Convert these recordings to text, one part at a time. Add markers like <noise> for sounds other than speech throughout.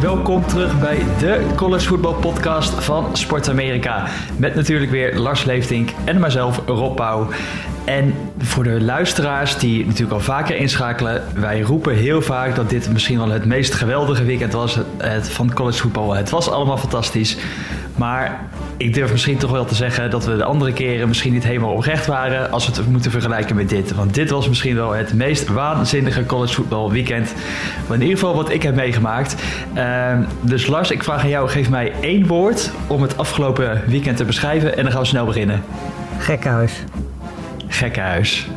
Welkom terug bij de College Football Podcast van Sport Amerika. Met natuurlijk weer Lars Leeftink en mijzelf, Rob Pauw. En voor de luisteraars die natuurlijk al vaker inschakelen, wij roepen heel vaak dat dit misschien wel het meest geweldige weekend was van college voetbal. Het was allemaal fantastisch. Maar ik durf misschien toch wel te zeggen dat we de andere keren misschien niet helemaal oprecht waren als we het moeten vergelijken met dit. Want dit was misschien wel het meest waanzinnige college voetbal weekend. in ieder geval wat ik heb meegemaakt. Ehm, dus Lars, ik vraag aan jou, geef mij één woord om het afgelopen weekend te beschrijven en dan gaan we snel beginnen. Gekhuis. Gekkenhuis.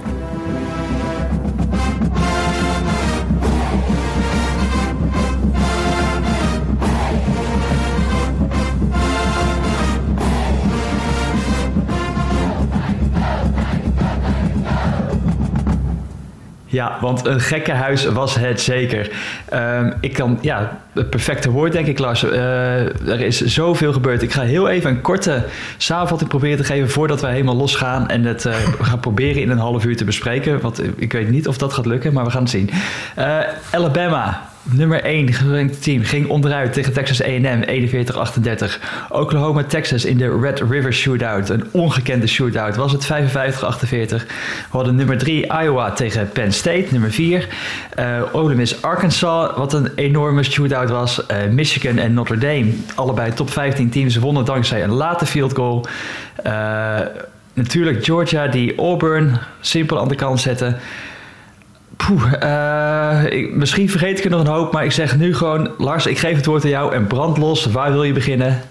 Ja, want een gekke huis was het zeker. Ehm, ik kan, ja, het perfecte woord denk ik, Lars. Uh, er is zoveel gebeurd. Ik ga heel even een korte samenvatting proberen te geven voordat wij helemaal losgaan en het uh, <laughs> gaan proberen in een half uur te bespreken. Want ik weet niet of dat gaat lukken, maar we gaan het zien. Uh, Alabama nummer 1 gerankt team ging onderuit tegen Texas A&M 41-38. Oklahoma Texas in de Red River Shootout, een ongekende shootout, was het 55-48. We hadden nummer 3 Iowa tegen Penn State, nummer 4. Uh, eh, Ole Miss Arkansas, wat een enorme shootout was. Uh, Michigan en Notre Dame, allebei top 15 teams, wonnen dankzij een late field goal. Uh, natuurlijk Georgia die Auburn simpel aan de kant zette. Poeh, uh, misschien vergeet ik er nog een hoop, maar ik zeg nu gewoon... Lars, ik geef het woord aan jou en brand los. Waar wil je beginnen?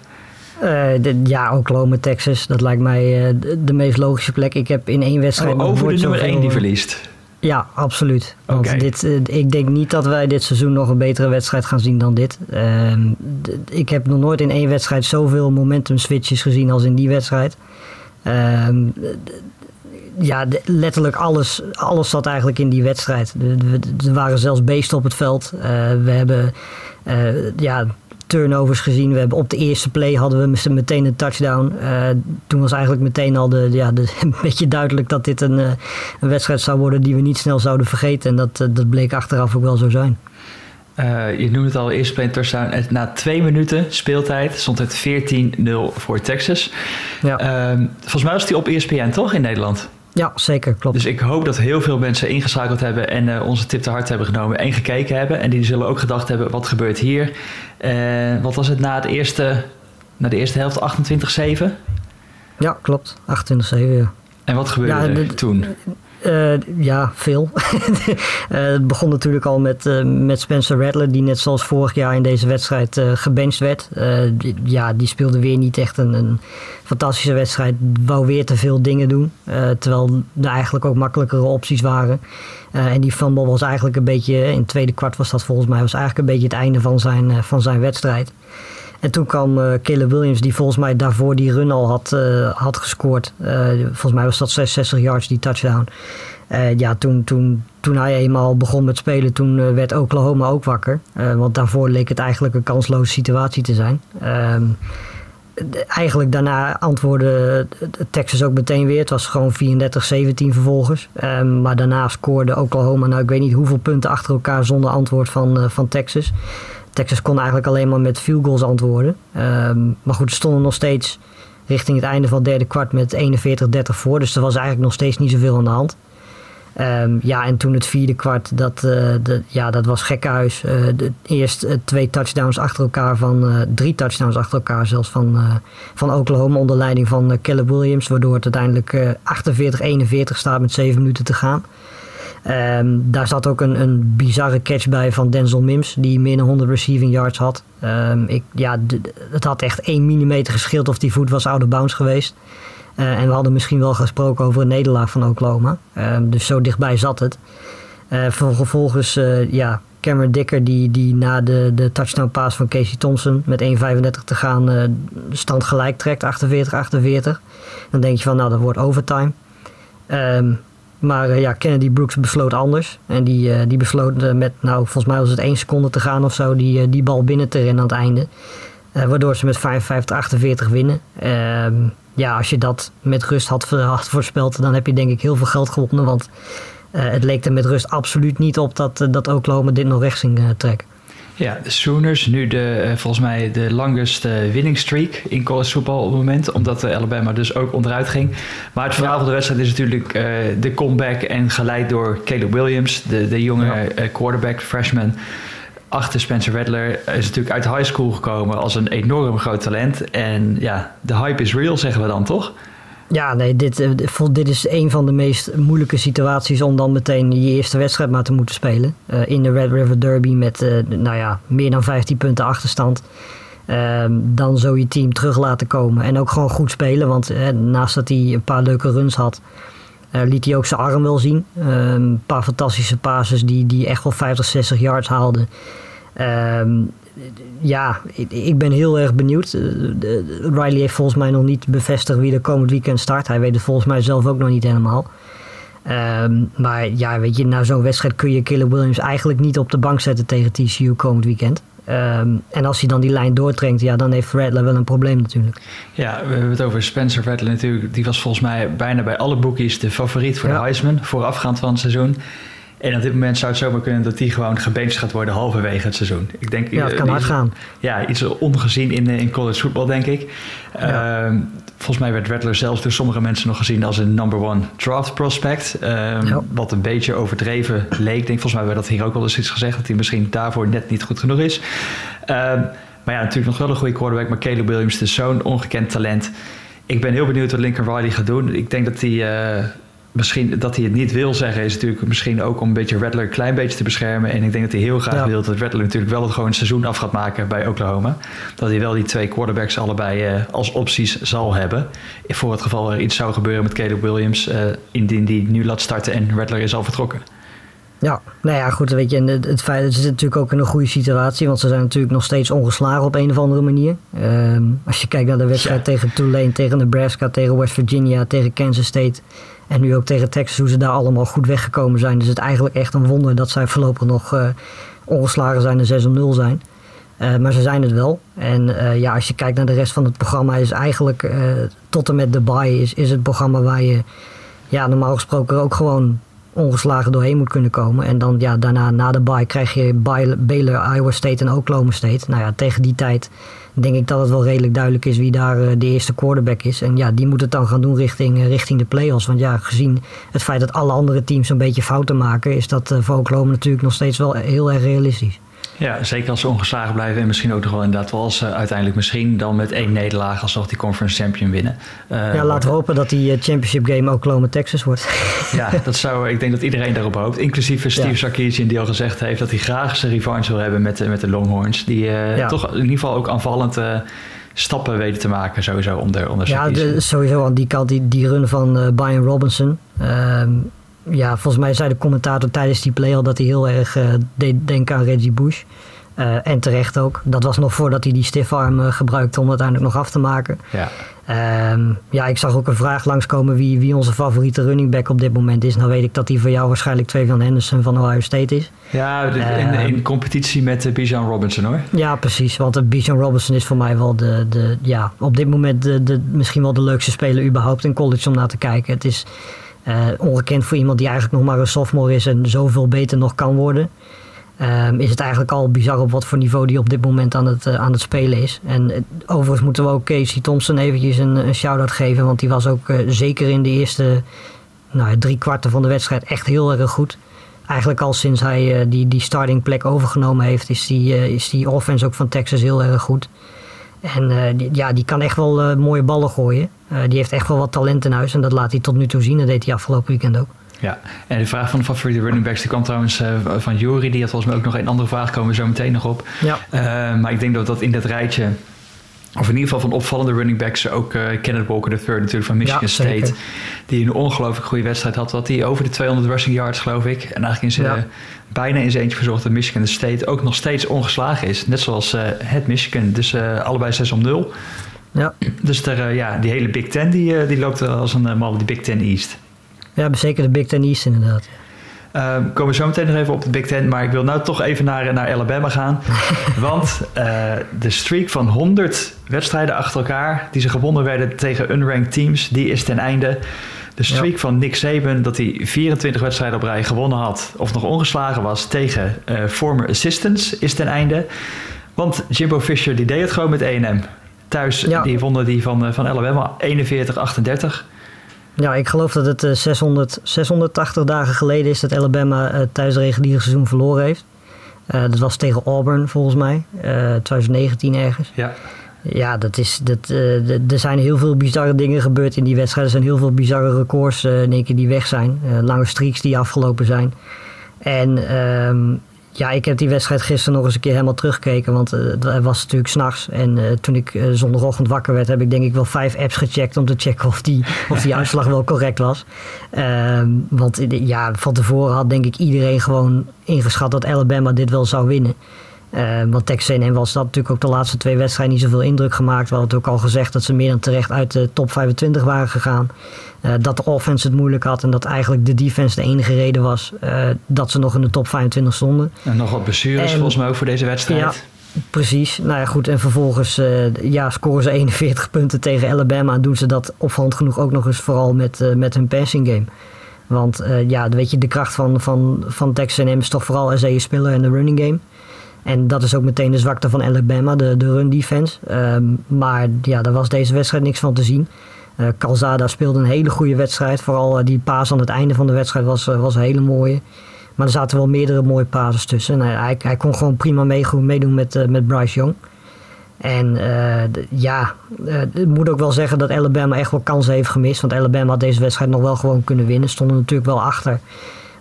Uh, de, ja, Oklahoma, Texas. Dat lijkt mij uh, de, meest logische plek. Ik heb in één wedstrijd... Oh, over de nummer 1 die verliest? Ja, absoluut. Want okay. dit, ik denk niet dat wij dit seizoen nog een betere wedstrijd gaan zien dan dit. Ehm, ik heb nog nooit in één wedstrijd zoveel momentum switches gezien als in die wedstrijd. Ehm, ja, letterlijk alles, alles zat eigenlijk in die wedstrijd. Er waren zelfs beesten op het veld. Uh, we hebben uh, ja, turnovers gezien. We hebben op de eerste play hadden we meteen een touchdown. Uh, toen was eigenlijk meteen al de, ja, de, <laughs> een beetje duidelijk dat dit een, een wedstrijd zou worden die we niet snel zouden vergeten. En dat, dat bleek achteraf ook wel zo zijn. Uh, je noemde het al, eerst play touchdown. Na twee minuten speeltijd stond het 14-0 voor Texas. Ja. Uh, volgens mij was die op ESPN toch in Nederland? Ja, zeker, klopt. Dus ik hoop dat heel veel mensen ingeschakeld hebben en uh, onze tip te hard hebben genomen en gekeken hebben. En die zullen ook gedacht hebben, wat gebeurt hier? Uh, wat was het na, het eerste, na de eerste helft, 28-7? Ja, klopt, 28-7, ja. En wat gebeurde er toen? Uh, ja, veel. uh, <laughs> het begon natuurlijk al met, uh, met Spencer Rattler, die net zoals vorig jaar in deze wedstrijd gebenched werd. Die, ja, die speelde weer niet echt een, een, fantastische wedstrijd. Wou weer te veel dingen doen, terwijl er eigenlijk ook makkelijkere opties waren. en die fumble was eigenlijk een beetje, in het tweede kwart was dat volgens mij, was eigenlijk een beetje het einde van zijn, van zijn wedstrijd. En toen kwam uh, Caleb Williams, die volgens mij daarvoor die run al had, uh, had gescoord. Uh, volgens mij was dat 66 yards, die touchdown. ja, toen, toen, toen hij eenmaal begon met spelen, toen werd Oklahoma ook wakker. want daarvoor leek het eigenlijk een kansloze situatie te zijn. Ehm, eigenlijk daarna antwoordde Texas ook meteen weer. Het was gewoon 34-17 vervolgens. Um, maar daarna scoorde Oklahoma, nou ik weet niet hoeveel punten achter elkaar zonder antwoord van, van Texas. Texas kon eigenlijk alleen maar met field goals antwoorden. Um, maar goed, ze stonden nog steeds richting het einde van het derde kwart met 41-30 voor. Dus er was eigenlijk nog steeds niet zoveel aan de hand. Um, ja, en toen het vierde kwart, dat, de, ja, dat was gekkenhuis. Uh, de, eerst uh, twee touchdowns achter elkaar van, drie touchdowns achter elkaar zelfs van, van Oklahoma onder leiding van Caleb Williams. Waardoor het uiteindelijk 48-41 staat met zeven minuten te gaan. Um, daar zat ook een, een bizarre catch bij van Denzel Mims, die meer dan 100 receiving yards had. Um, ik, ja, het had echt 1 mm geschild of die voet was out of bounds geweest. Uh, en we hadden misschien wel gesproken over een nederlaag van Oklahoma. Um, dus zo dichtbij zat het. Uh, vervolgens, uh, ja, Cameron Dicker die, die na de, de touchdown pass van Casey Thompson met 1,35 te gaan stand gelijk trekt, 48-48. Dan denk je van, nou dat wordt overtime. Um, maar uh, ja, Kennedy Brooks besloot anders. En die, uh, die besloot uh, met, nou, volgens mij was het één seconde te gaan of zo, die, die bal binnen te rennen aan het einde. waardoor ze met 55-48 winnen. Ehm, ja, als je dat met rust had, had, voorspeld, dan heb je denk ik heel veel geld gewonnen. Want het leek er met rust absoluut niet op dat, dat Oklahoma dit nog rechts ging trekken. Ja, de Sooners, nu de, uh, volgens mij de longest uh, winning streak in college voetbal op het moment. Omdat de Alabama dus ook onderuit ging. Maar het verhaal van de wedstrijd is natuurlijk uh, de comeback en geleid door Caleb Williams, de, de jonge ja. quarterback, freshman. Achter Spencer Rattler is natuurlijk uit high school gekomen als een enorm groot talent. En ja, de hype is real, zeggen we dan toch? Ja, nee, dit, dit is een van de meest moeilijke situaties om dan meteen je eerste wedstrijd maar te moeten spelen. Uh, in de Red River Derby met uh, nou ja, meer dan 15 punten achterstand. Uh, dan zo je team terug laten komen. En ook gewoon goed spelen, want naast dat hij een paar leuke runs had, liet hij ook zijn arm wel zien. een paar fantastische passes die, die echt wel 50, 60 yards haalden. Ehm, ja, ik ben heel erg benieuwd. Eh, Riley heeft volgens mij nog niet bevestigd wie er komend weekend start. Hij weet het volgens mij zelf ook nog niet helemaal. Ehm, maar ja, weet je, na zo'n wedstrijd kun je Killer Williams eigenlijk niet op de bank zetten tegen TCU komend weekend. Um, en als hij dan die lijn doortrekt, ja, dan heeft Rattler wel een probleem natuurlijk. Ja, we hebben het over Spencer Rattler natuurlijk. Die was volgens mij bijna bij alle boekies de favoriet voor de Heisman voorafgaand van het seizoen. En op dit moment zou het zomaar kunnen dat die gewoon gebenched gaat worden halverwege het seizoen. Ik denk, ja, het kan hard gaan. Ja, iets ongezien in, in college voetbal, denk ik. Ja. Uh, volgens mij werd Rattler zelfs door sommige mensen nog gezien als een number one draft prospect. Um, ja. Wat een beetje overdreven leek. Denk, volgens mij werd dat hier ook wel eens iets gezegd, dat hij misschien daarvoor net niet goed genoeg is. Um, maar ja, natuurlijk nog wel een goede quarterback. Maar Caleb Williams is zo'n ongekend talent. Ik ben heel benieuwd wat Lincoln Riley gaat doen. Ik denk dat hij... Misschien dat hij het niet wil zeggen, is natuurlijk misschien ook om een beetje Rattler een klein beetje te beschermen. En ik denk dat hij heel graag wil dat Rattler natuurlijk wel het gewoon seizoen af gaat maken bij Oklahoma. Dat hij wel die twee quarterbacks allebei uh, als opties zal hebben. Voor het geval er iets zou gebeuren met Caleb Williams, uh, indien die nu laat starten en Rattler is al vertrokken. Ja, nou ja, goed, weet je, het, het feit dat ze natuurlijk ook in een goede situatie, want ze zijn natuurlijk nog steeds ongeslagen op een of andere manier. Um, als je kijkt naar de wedstrijd ja. tegen Tulane, tegen Nebraska, tegen West Virginia, tegen Kansas State en nu ook tegen Texas, hoe ze daar allemaal goed weggekomen zijn. Dus het is eigenlijk echt een wonder dat zij voorlopig nog uh, ongeslagen zijn en 6 om 0 zijn. Uh, maar ze zijn het wel. En uh, ja, als je kijkt naar de rest van het programma, is eigenlijk tot en met de bye is, is het programma waar je ja, normaal gesproken ook gewoon ongeslagen doorheen moet kunnen komen. En dan ja, daarna na de bye krijg je Baylor, Iowa State en Oklahoma State. Nou ja, tegen die tijd denk ik dat het wel redelijk duidelijk is wie daar uh, de eerste quarterback is. En ja, die moet het dan gaan doen richting, uh, richting de playoffs. Want ja, gezien het feit dat alle andere teams een beetje fouten maken, is dat uh, voor Oklahoma natuurlijk nog steeds wel heel erg realistisch. Ja, zeker als ze ongeslagen blijven en misschien ook nog wel inderdaad wel als ze uiteindelijk misschien dan met één nederlaag alsnog die conference champion winnen. Uh, ja, laten we hopen dat die championship game Oklahoma Texas wordt. <laughs> ja, dat zou, ik denk dat iedereen daarop hoopt. Inclusief Steve ja. Sarkisian die al gezegd heeft dat hij graag zijn revanche wil hebben met, met de Longhorns. Die uh, ja. toch in ieder geval ook aanvallend uh, stappen weten te maken sowieso onder, onder Ja, de, sowieso aan die kant, die, die run van Brian Robinson. Ehm, ja, volgens mij zei de commentator tijdens die play al dat hij heel erg uh, deed denken aan Reggie Bush. Uh, en terecht ook. Dat was nog voordat hij die stiffarm uh, gebruikte om uiteindelijk nog af te maken. Ja. Um, ja, ik zag ook een vraag langskomen wie, wie onze favoriete running back op dit moment is. Nou weet ik dat die voor jou waarschijnlijk Trevion Henderson van Ohio State is. Ja, in, in ehm, competitie met Bijan Robinson hoor. Ja, precies. Want Bijan Robinson is voor mij wel de, de ja, op dit moment de, de, misschien wel de leukste speler überhaupt in college om naar te kijken. Het is ongekend voor iemand die eigenlijk nog maar een sophomore is en zoveel beter nog kan worden. Um, is het eigenlijk al bizar op wat voor niveau die op dit moment aan het, uh, aan het spelen is. En uh, overigens moeten we ook Casey Thompson eventjes een, een shout-out geven. Want die was ook zeker in de eerste nou, drie kwarten van de wedstrijd echt heel erg goed. Eigenlijk al sinds hij die, die starting plek overgenomen heeft, is die, is die offense ook van Texas heel erg goed. En die, ja, die kan echt wel mooie ballen gooien. die heeft echt wel wat talent in huis. En dat laat hij tot nu toe zien. Dat deed hij afgelopen weekend ook. Ja, en de vraag van de favoriete running backs die kwam trouwens van Jury. Die had volgens mij ook nog een andere vraag, komen we zo meteen nog op. Ja. Maar ik denk dat dat in dat rijtje, of in ieder geval van opvallende running backs, ook uh, Kenneth Walker III natuurlijk van Michigan ja, State. Die een ongelooflijk goede wedstrijd had. Had hij over de 200 rushing yards geloof ik. En eigenlijk in zijn, ja. bijna in zijn eentje verzorgd dat Michigan State ook nog steeds ongeslagen is. Net zoals het Michigan. Dus allebei 6 om 0. Ja. Dus er, ja, die hele Big Ten die, die loopt als een mal die Big Ten East. Ja, zeker de Big Ten East inderdaad. Uh, komen we zo meteen nog even op de Big Ten. Maar ik wil nou toch even naar, naar Alabama gaan. <laughs> Want uh, de streak van 100 wedstrijden achter elkaar... die ze gewonnen werden tegen unranked teams... die is ten einde. De streak van Nick Saban dat hij 24 wedstrijden op rij gewonnen had of nog ongeslagen was tegen uh, former assistants is ten einde. Want Jimbo Fisher die deed het gewoon met 1M. Thuis die wonnen die van, van Alabama 41-38. Ja, ik geloof dat het 600, 680 dagen geleden is dat Alabama uh, tijdens het reguliere seizoen verloren heeft. Uh, dat was tegen Auburn volgens mij, 2019 ergens. Ja. Ja, dat is, dat, er zijn heel veel bizarre dingen gebeurd in die wedstrijd. Er zijn heel veel bizarre records in één keer die weg zijn. Lange streaks die afgelopen zijn. En um, ja, ik heb die wedstrijd gisteren nog eens een keer helemaal teruggekeken. Want het was natuurlijk s'nachts. En toen ik zondagochtend wakker werd, heb ik denk ik wel vijf apps gecheckt om te checken of die, <laughs> of die uitslag wel correct was. Um, want ja, van tevoren had denk ik iedereen gewoon ingeschat dat Alabama dit wel zou winnen. Uh, want Texas A&M was dat natuurlijk ook de laatste twee wedstrijden niet zoveel indruk gemaakt. We hadden ook al gezegd dat ze meer dan terecht uit de top 25 waren gegaan. Uh, dat de offense het moeilijk had en dat eigenlijk de defense de enige reden was uh, dat ze nog in de top 25 stonden. En nog wat blessures volgens mij ook voor deze wedstrijd. Ja, precies. Nou ja, goed. En vervolgens ja, scoren ze <laughs> 41 punten tegen Alabama en doen ze dat opvallend genoeg ook nog eens vooral met, met hun passing game. Want ja, weet je, de kracht van, van, van Texas A&M is toch vooral als je speler en de running game. En dat is ook meteen de zwakte van Alabama, de, de run defense. Um, maar ja, daar was deze wedstrijd niks van te zien. Uh, Calzada speelde een hele goede wedstrijd. Vooral uh, die paas aan het einde van de wedstrijd was, uh, was een hele mooie. Maar er zaten wel meerdere mooie pases tussen. En hij, hij kon gewoon prima meedoen met, met Bryce Young. En ja, ik moet ook wel zeggen dat Alabama echt wel kansen heeft gemist. Want Alabama had deze wedstrijd nog wel gewoon kunnen winnen. Stonden natuurlijk wel achter.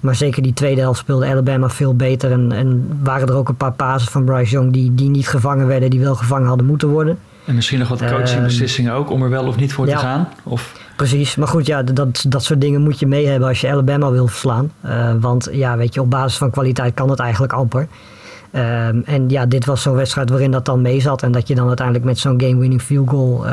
Maar zeker die tweede helft speelde Alabama veel beter. En, en waren er ook een paar pases van Bryce Young die, die niet gevangen werden, die wel gevangen hadden moeten worden. En misschien nog wat coachingbeslissingen uh, ook om er wel of niet voor ja, te gaan? Of? Precies, maar goed, ja, dat, dat soort dingen moet je mee hebben als je Alabama wil verslaan. Uh, want ja, weet je, op basis van kwaliteit kan het eigenlijk amper. Um, en ja, dit was zo'n wedstrijd waarin dat dan mee zat. En dat je dan uiteindelijk met zo'n game-winning field goal uh,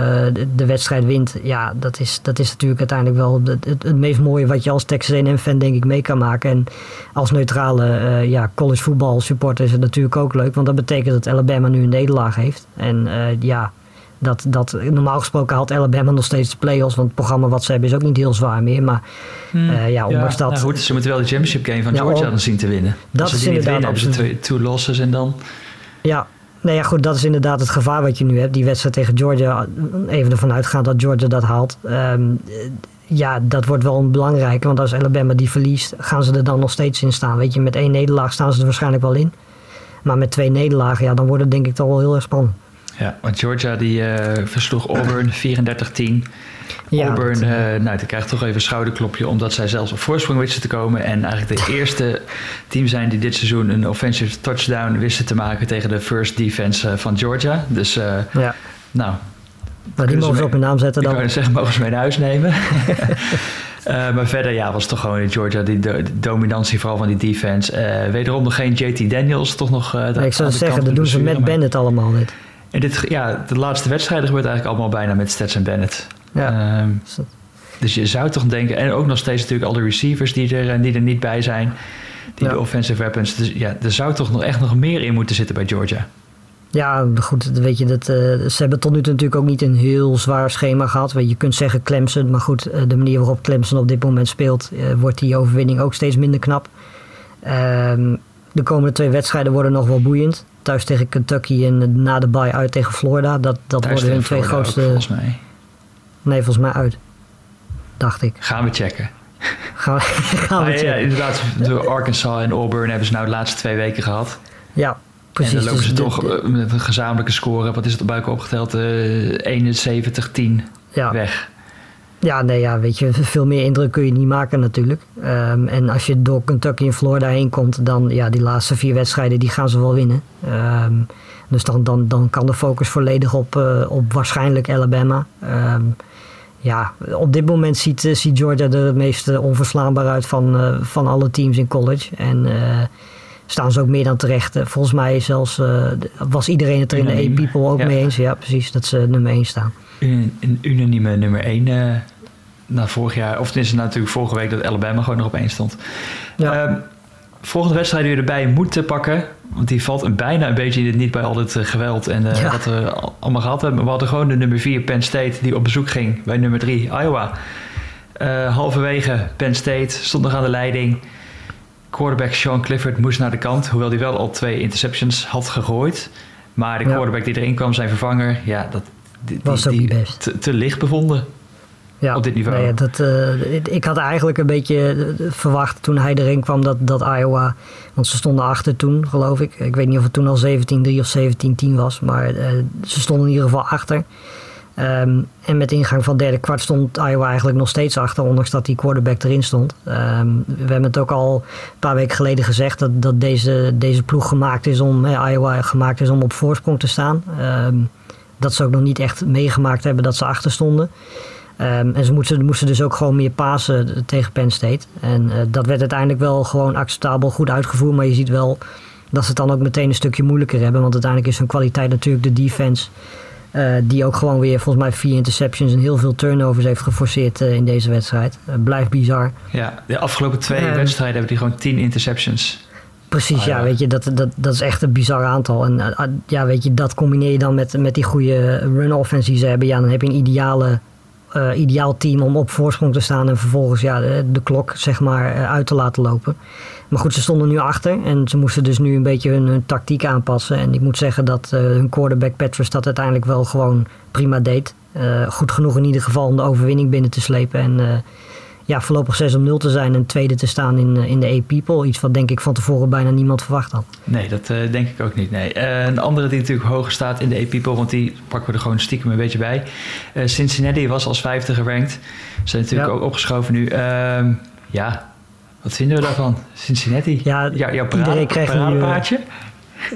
de, wedstrijd wint. Ja, dat is, dat is natuurlijk uiteindelijk wel het, het, meest mooie wat je als Texas A&M-fan denk ik mee kan maken. En als neutrale uh, ja, college voetbal supporter is het natuurlijk ook leuk. Want dat betekent dat Alabama nu een nederlaag heeft. En uh, ja, dat, dat, normaal gesproken haalt Alabama nog steeds de play-offs. Want het programma wat ze hebben is ook niet heel zwaar meer. Maar hmm. uh, ja, ondanks ja, dat... Nou goed, ze moeten wel de championship game van Georgia dan zien te winnen. Dat Als ze die niet winnen, hebben ze twee, two losses en dan... Ja, Nee, ja, goed, dat is inderdaad het gevaar wat je nu hebt. Die wedstrijd tegen Georgia, even ervan uitgaan dat Georgia dat haalt. Um, ja, dat wordt wel een belangrijke. Want als Alabama die verliest, gaan ze er dan nog steeds in staan. Weet je, met één nederlaag staan ze er waarschijnlijk wel in. Maar met twee nederlagen, ja, dan wordt het denk ik toch wel heel erg spannend. Ja, want Georgia die uh, versloeg Auburn <clears throat> 34-10. Ja, Auburn, uh, nou, die krijgt toch even een schouderklopje omdat zij zelfs op voorsprong wisten te komen. En eigenlijk de eerste team zijn die dit seizoen een offensive touchdown wisten te maken tegen de first defense uh, van Georgia. Dus, ja. nou. Maar die mogen ze op hun naam zetten dan. Ik zeggen, mogen ze mee naar huis nemen. Uh, <laughs> <laughs> maar verder ja, was het toch gewoon in Georgia die dominantie vooral van die defense. Uh, wederom nog geen JT Daniels, toch nog... Uh, nee, ik zou zeggen, dat doen ze met Bennett allemaal dit. En dit, ja, de laatste wedstrijden gebeurt eigenlijk allemaal bijna met Stetson Bennett. Ja. Um, dus je zou toch denken, en ook nog steeds natuurlijk al de receivers die er, die er niet bij zijn, die ja. de offensive weapons. Dus ja, er zou toch nog echt nog meer in moeten zitten bij Georgia. Ja, goed, weet je, dat, uh, ze hebben tot nu toe natuurlijk ook niet een heel zwaar schema gehad. Je kunt zeggen Clemson, maar goed, uh, de manier waarop Clemson op dit moment speelt, uh, wordt die overwinning ook steeds minder knap. Um, de komende twee wedstrijden worden nog wel boeiend thuis tegen Kentucky en na de bye uit tegen Florida. Dat, dat worden hun twee grootste. Ook, volgens mij. Nee, volgens mij uit. Dacht ik. Gaan we checken. Gaan we, <laughs> gaan we checken. Ja, inderdaad, door Arkansas en Auburn hebben ze nou de laatste twee weken gehad. Ja, precies. En dan lopen dus ze toch de, met een gezamenlijke score, wat is het op buik opgeteld, uh, 71-10 ja. weg. Ja, nee, ja, weet je, veel meer indruk kun je niet maken natuurlijk. Um, en als je door Kentucky en Florida heen komt, dan ja, die laatste vier wedstrijden, die gaan ze wel winnen. Um, dus dan, dan, dan kan de focus volledig op, uh, op waarschijnlijk Alabama. Um, ja, op dit moment ziet, uh, ziet Georgia er het meest uh, onverslaanbaar uit van, uh, van alle teams in college. En staan ze ook meer dan terecht. volgens mij zelfs was iedereen het er in de A-People ook ja. mee eens. Ja, precies, dat ze nummer 1 staan. Een, een unanieme nummer 1 na vorig jaar, of is natuurlijk vorige week dat Alabama gewoon nog op één stond. Ja. Um, volgende wedstrijd die we erbij moeten pakken, want die valt een bijna een beetje niet bij al dit uh, geweld en uh, ja. wat we allemaal gehad hebben. We hadden gewoon de nummer 4 Penn State die op bezoek ging bij nummer 3 Iowa. Uh, halverwege Penn State stond nog aan de leiding. Quarterback Sean Clifford moest naar de kant, hoewel hij wel al twee interceptions had gegooid. Maar de quarterback die erin kwam, zijn vervanger, ja, dat die, was ook niet best. Te, te licht bevonden ja, op dit niveau. Nee, dat, uh, ik had eigenlijk een beetje verwacht toen hij erin kwam dat, dat Iowa. Want ze stonden achter toen, geloof ik. Ik weet niet of het toen al 17-3 of 17-10 was. Maar uh, ze stonden in ieder geval achter. Um, en met ingang van het derde kwart stond Iowa eigenlijk nog steeds achter, ondanks dat die quarterback erin stond. Um, we hebben het ook al een paar weken geleden gezegd dat, dat deze, deze ploeg gemaakt is om, eh, Iowa gemaakt is om op voorsprong te staan. Um, dat ze ook nog niet echt meegemaakt hebben dat ze achter stonden. Um, en ze moesten, moesten, dus ook gewoon meer pasen tegen Penn State. En uh, dat werd uiteindelijk wel gewoon acceptabel goed uitgevoerd. Maar je ziet wel dat ze het dan ook meteen een stukje moeilijker hebben. Want uiteindelijk is hun kwaliteit natuurlijk de defense. Uh, die ook gewoon weer volgens mij vier interceptions en heel veel turnovers heeft geforceerd uh, in deze wedstrijd. blijft bizar. Ja, de afgelopen twee ehm, wedstrijden hebben die gewoon tien interceptions. Precies, ah, ja. weet je, dat, dat, dat is echt een bizar aantal. En ja, weet je, dat combineer je dan met, met die goede run-offense die ze hebben. Ja, dan heb je een ideale uh, ideaal team om op voorsprong te staan en vervolgens ja, de, klok zeg maar, uh, uit te laten lopen. Maar goed, ze stonden nu achter en ze moesten dus nu een beetje hun, tactiek aanpassen. En ik moet zeggen dat uh, hun quarterback Petrus dat uiteindelijk wel gewoon prima deed. goed genoeg in ieder geval om de overwinning binnen te slepen. En ja, voorlopig 6 om 0 te zijn en tweede te staan in, in de A-People. Iets wat denk ik van tevoren bijna niemand verwacht had. Nee, dat uh, denk ik ook niet. Nee. Uh, een andere die natuurlijk hoger staat in de A-People, want die pakken we er gewoon stiekem een beetje bij. Uh, Cincinnati was als vijfde gerankt. Zijn natuurlijk ook opgeschoven nu. Ehm, ja, wat vinden we daarvan? Cincinnati? Ja, ja jouw parade, iedereen krijgt nu,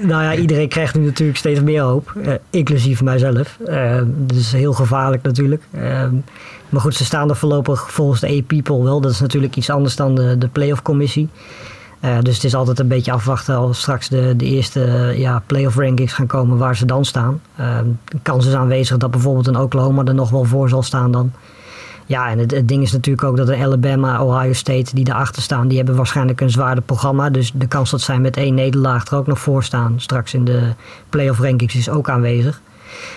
nou ja, iedereen krijgt nu natuurlijk steeds meer hoop. inclusief mijzelf. dus heel gevaarlijk natuurlijk. Maar goed, ze staan er voorlopig volgens de A-People wel. Dat is natuurlijk iets anders dan de, de playoff commissie. Uh, dus het is altijd een beetje afwachten als straks de, de eerste uh, ja, playoff rankings gaan komen waar ze dan staan. Uh, de kans is aanwezig dat bijvoorbeeld een Oklahoma er nog wel voor zal staan dan. Ja, en het, ding is natuurlijk ook dat een Alabama, Ohio State die daarachter staan, die hebben waarschijnlijk een zwaarder programma. Dus de kans dat zij met één nederlaag er ook nog voor staan straks in de playoff rankings is ook aanwezig.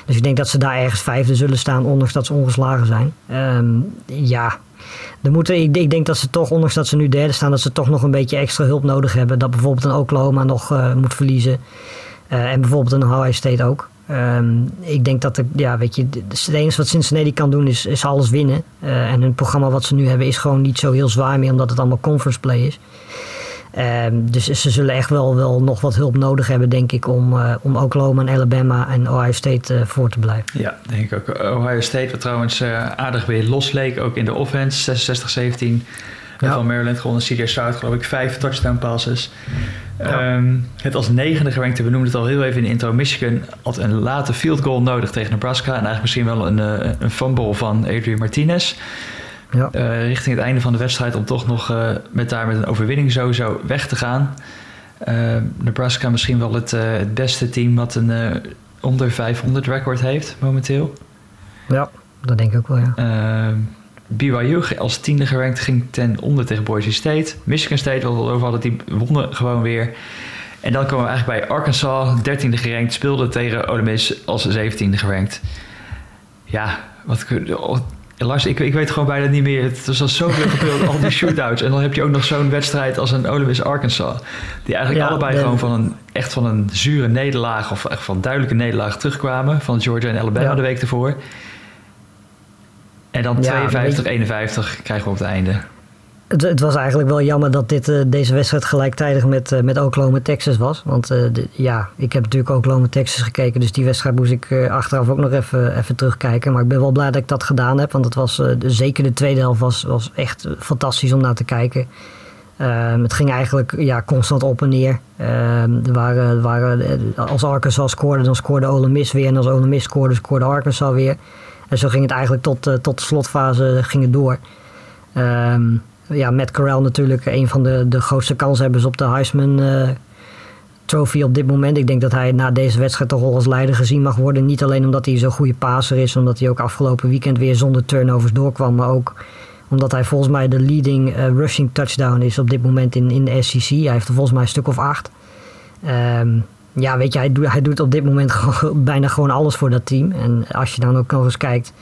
Dus ik denk dat ze daar ergens vijfde zullen staan, ondanks dat ze ongeslagen zijn. Um, ja, er moeten, ik, ik, denk dat ze toch, ondanks dat ze nu derde staan, dat ze toch nog een beetje extra hulp nodig hebben. Dat bijvoorbeeld een Oklahoma nog uh, moet verliezen. Uh, en bijvoorbeeld een Hawaii State ook. Um, ik denk dat, er, ja, weet je, het enige wat Cincinnati kan doen is, is alles winnen. Uh, en hun programma wat ze nu hebben is gewoon niet zo heel zwaar meer, omdat het allemaal conference play is. Um, dus ze zullen echt wel, wel nog wat hulp nodig hebben, denk ik, om, uh, om Oklahoma en Alabama en Ohio State uh, voor te blijven. Ja, denk ik ook. Ohio State, wat trouwens uh, aardig weer losleek, ook in de offense, 66-17. Ja. Van Maryland gewonnen, CJ Stroud geloof ik, vijf touchdown passes. Ja. Um, het als negende gerankte, we noemden het al heel even in de intro, Michigan had een late field goal nodig tegen Nebraska. En eigenlijk misschien wel een, een fumble van Adrian Martinez. Ja. Uh, richting het einde van de wedstrijd om toch nog uh, met daar met een overwinning sowieso weg te gaan. Uh, Nebraska misschien wel het, het beste team wat een onder 500 record heeft momenteel. Ja, dat denk ik ook wel, ja. BYU als tiende gerankt ging ten onder tegen Boise State. Michigan State, wat we over hadden, die wonnen gewoon weer. En dan komen we eigenlijk bij Arkansas, 13e gerankt, speelde tegen Ole Miss als 17e gerankt. Ja, wat, Lars, ik, ik weet gewoon bijna niet meer. Het was al zoveel gebeurd, al die shootouts. En dan heb je ook nog zo'n wedstrijd als een Ole Miss Arkansas. Die eigenlijk allebei gewoon van een, echt van een zure nederlaag... of echt van duidelijke nederlaag terugkwamen... van Georgia en Alabama de week ervoor. En dan 52-51 krijgen we op het einde. Het, het, was eigenlijk wel jammer dat dit, uh, deze wedstrijd gelijktijdig met, uh, met Oklahoma Texas was. Want de, ja, ik heb natuurlijk Oklahoma Texas gekeken. Dus die wedstrijd moest ik achteraf ook nog even, even terugkijken. Maar ik ben wel blij dat ik dat gedaan heb. Want het was, zeker de tweede helft was, was echt fantastisch om naar te kijken. Ehm, het ging eigenlijk ja, constant op en neer. Ehm, er waren, waren, als Arkansas scoorde, dan scoorde Ole Miss weer. En als Ole Miss scoorde, scoorde Arkansas weer. En zo ging het eigenlijk tot, tot de slotfase ging door. Um, ja, Matt Corral natuurlijk een van de, de grootste kanshebbers op de Heisman uh, Trophy op dit moment. Ik denk dat hij na deze wedstrijd toch wel als leider gezien mag worden. Niet alleen omdat hij zo'n goede passer is, omdat hij ook afgelopen weekend weer zonder turnovers doorkwam, maar ook omdat hij volgens mij de leading uh, rushing touchdown is op dit moment in, in de SEC. Hij heeft er volgens mij een stuk of acht. Um, ja, weet je, hij, doet, op dit moment <laughs> bijna gewoon alles voor dat team. En als je dan ook nog eens kijkt,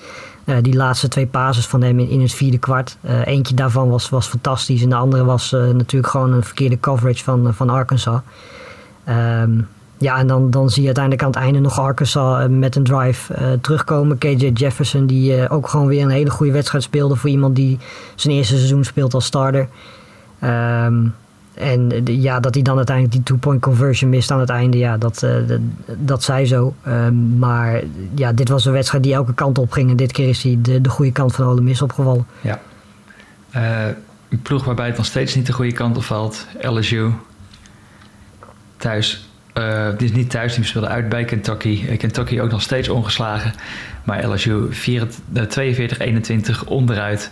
uh, die laatste twee pases van hem in, in het vierde kwart. Uh, eentje daarvan was, was fantastisch en de andere was uh, natuurlijk gewoon een verkeerde coverage van, van Arkansas. Um, ja, en dan, dan zie je uiteindelijk aan het einde nog Arkansas met een drive terugkomen. KJ Jefferson, die ook gewoon weer een hele goede wedstrijd speelde voor iemand die zijn eerste seizoen speelt als starter. Um, en ja, dat hij dan uiteindelijk die two-point conversion mist aan het einde, ja, dat, uh, dat, dat zo. Um, maar ja, dit was een wedstrijd die elke kant op ging. En dit keer is hij de, de goede kant van Ole Miss opgevallen. Ja. Uh, een ploeg waarbij het nog steeds niet de goede kant op valt. LSU. Thuis. Uh, dit is niet thuis, die speelde uit bij Kentucky. Kentucky ook nog steeds ongeslagen. Maar LSU 42-21 onderuit.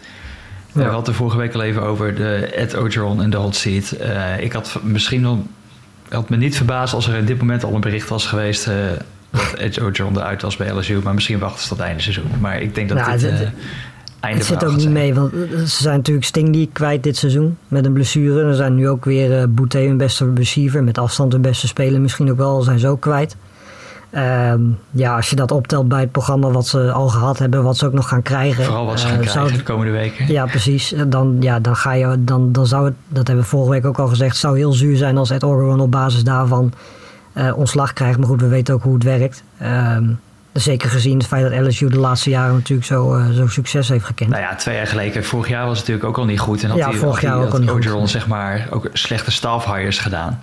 Ja. We hadden vorige week al even over de Ed Ogeron en de hot seat. Uh, ik had misschien nog, had me niet verbaasd als er in dit moment al een bericht was geweest uh, dat <laughs> Ed Ogeron eruit was bij LSU. Maar misschien wachten ze tot einde seizoen. Maar ik denk dat nou, dit uh, einde Het zit ook niet mee, want ze zijn natuurlijk Stingley kwijt dit seizoen met een blessure. Er zijn nu ook weer uh, Boutte hun beste receiver, met afstand hun beste speler misschien ook wel, zijn ze ook kwijt. Um, ja, als je dat optelt bij het programma wat ze al gehad hebben, wat ze ook nog gaan krijgen. Vooral wat ze gaan uh, krijgen de komende weken. Ja, precies. Dan, ja, dan, ga je, dan, dan zou het, dat hebben we vorige week ook al gezegd, zou heel zuur zijn als Ed Oregon op basis daarvan uh, ontslag krijgt. Maar goed, we weten ook hoe het werkt. Um, zeker gezien het feit dat LSU de laatste jaren natuurlijk zo, uh, zo succes heeft gekend. Nou ja, twee jaar geleden. Vorig jaar was het natuurlijk ook al niet goed. En had ja, vorig jaar ook al niet goed. zeg maar, ook slechte staff hires gedaan.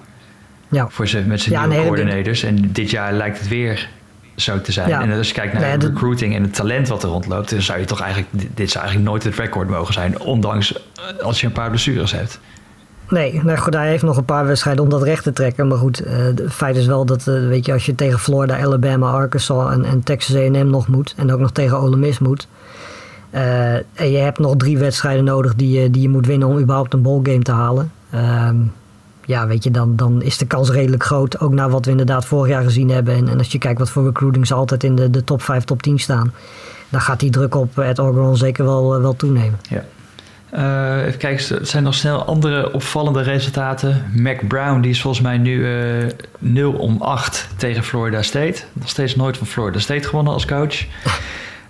Ja. Voor ze, met zijn Ja, nieuwe nee, coördinators. En dit jaar lijkt het weer zo te zijn. Ja. En als je kijkt naar Nee, dat- recruiting en het talent wat er rondloopt, dan zou je toch eigenlijk, dit zou eigenlijk nooit het record mogen zijn, ondanks eh, als je een paar blessures hebt. Nee, nou goed, hij heeft nog een paar wedstrijden om dat recht te trekken. Maar goed, eh, het feit is wel dat, eh, weet je, als je tegen Florida, Alabama, Arkansas en, en Texas A&M nog moet. En ook nog tegen Ole Miss moet. eh, en je hebt nog drie wedstrijden nodig die je, die je moet winnen om überhaupt een ballgame te halen. Ehm, ja, weet je, dan, dan is de kans redelijk groot. Ook naar wat we inderdaad vorig jaar gezien hebben. En, en als je kijkt wat voor recruiting ze altijd in de, de top 5, top 10 staan. Dan gaat die druk op Ed Orgeron zeker wel, eh, wel toenemen. Eh, even kijken, er zijn nog snel andere opvallende resultaten. Mac Brown, die is volgens mij nu eh 0 om 8 tegen Florida State. Nog steeds nooit van Florida State gewonnen als coach.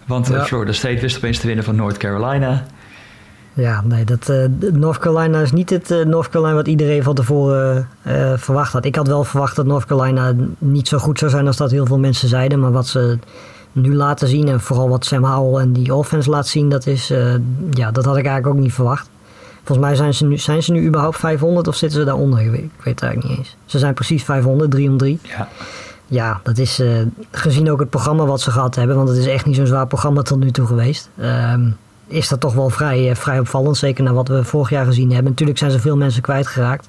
Want Ja. Florida State wist opeens te winnen van North Carolina. Ja, nee, dat, eh, North Carolina is niet het eh, North Carolina wat iedereen van tevoren eh, verwacht had. Ik had wel verwacht dat North Carolina niet zo goed zou zijn als dat heel veel mensen zeiden. Maar wat ze nu laten zien en vooral wat Sam Howell en die offense laat zien, dat, is, ja, dat had ik eigenlijk ook niet verwacht. Volgens mij zijn ze, nu, zijn ze nu überhaupt 500 of zitten ze daaronder? Ik weet, ik weet het eigenlijk niet eens. Ze zijn precies 500, 3 om 3. Ja, Ja, dat is gezien ook het programma wat ze gehad hebben, want het is echt niet zo'n zwaar programma tot nu toe geweest. ehm, is dat toch wel vrij, eh, vrij opvallend, zeker naar wat we vorig jaar gezien hebben. Natuurlijk zijn ze veel mensen kwijtgeraakt.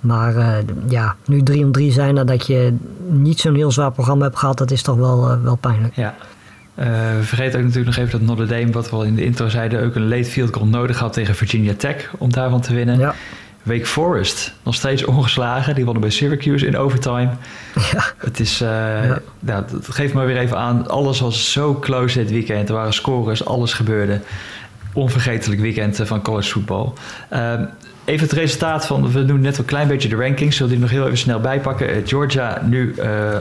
Maar eh, ja, nu 3 om 3 zijn nadat je niet zo'n heel zwaar programma hebt gehad, dat is toch wel, eh, wel pijnlijk. ja. We vergeten ook natuurlijk nog even dat Notre Dame, wat we al in de intro zeiden, ook een late field goal nodig had tegen Virginia Tech om daarvan te winnen. Ja, Wake Forest, nog steeds ongeslagen. Die wonnen bij Syracuse in overtime. ja, Het is, eh ja. dat geeft me weer even aan. Alles was zo close dit weekend. Er waren scores, alles gebeurde. Onvergetelijk weekend eh, van college voetbal. Ehm, even het resultaat van, we doen net een klein beetje de rankings. Zullen die nog heel even snel bijpakken. Eh, Georgia nu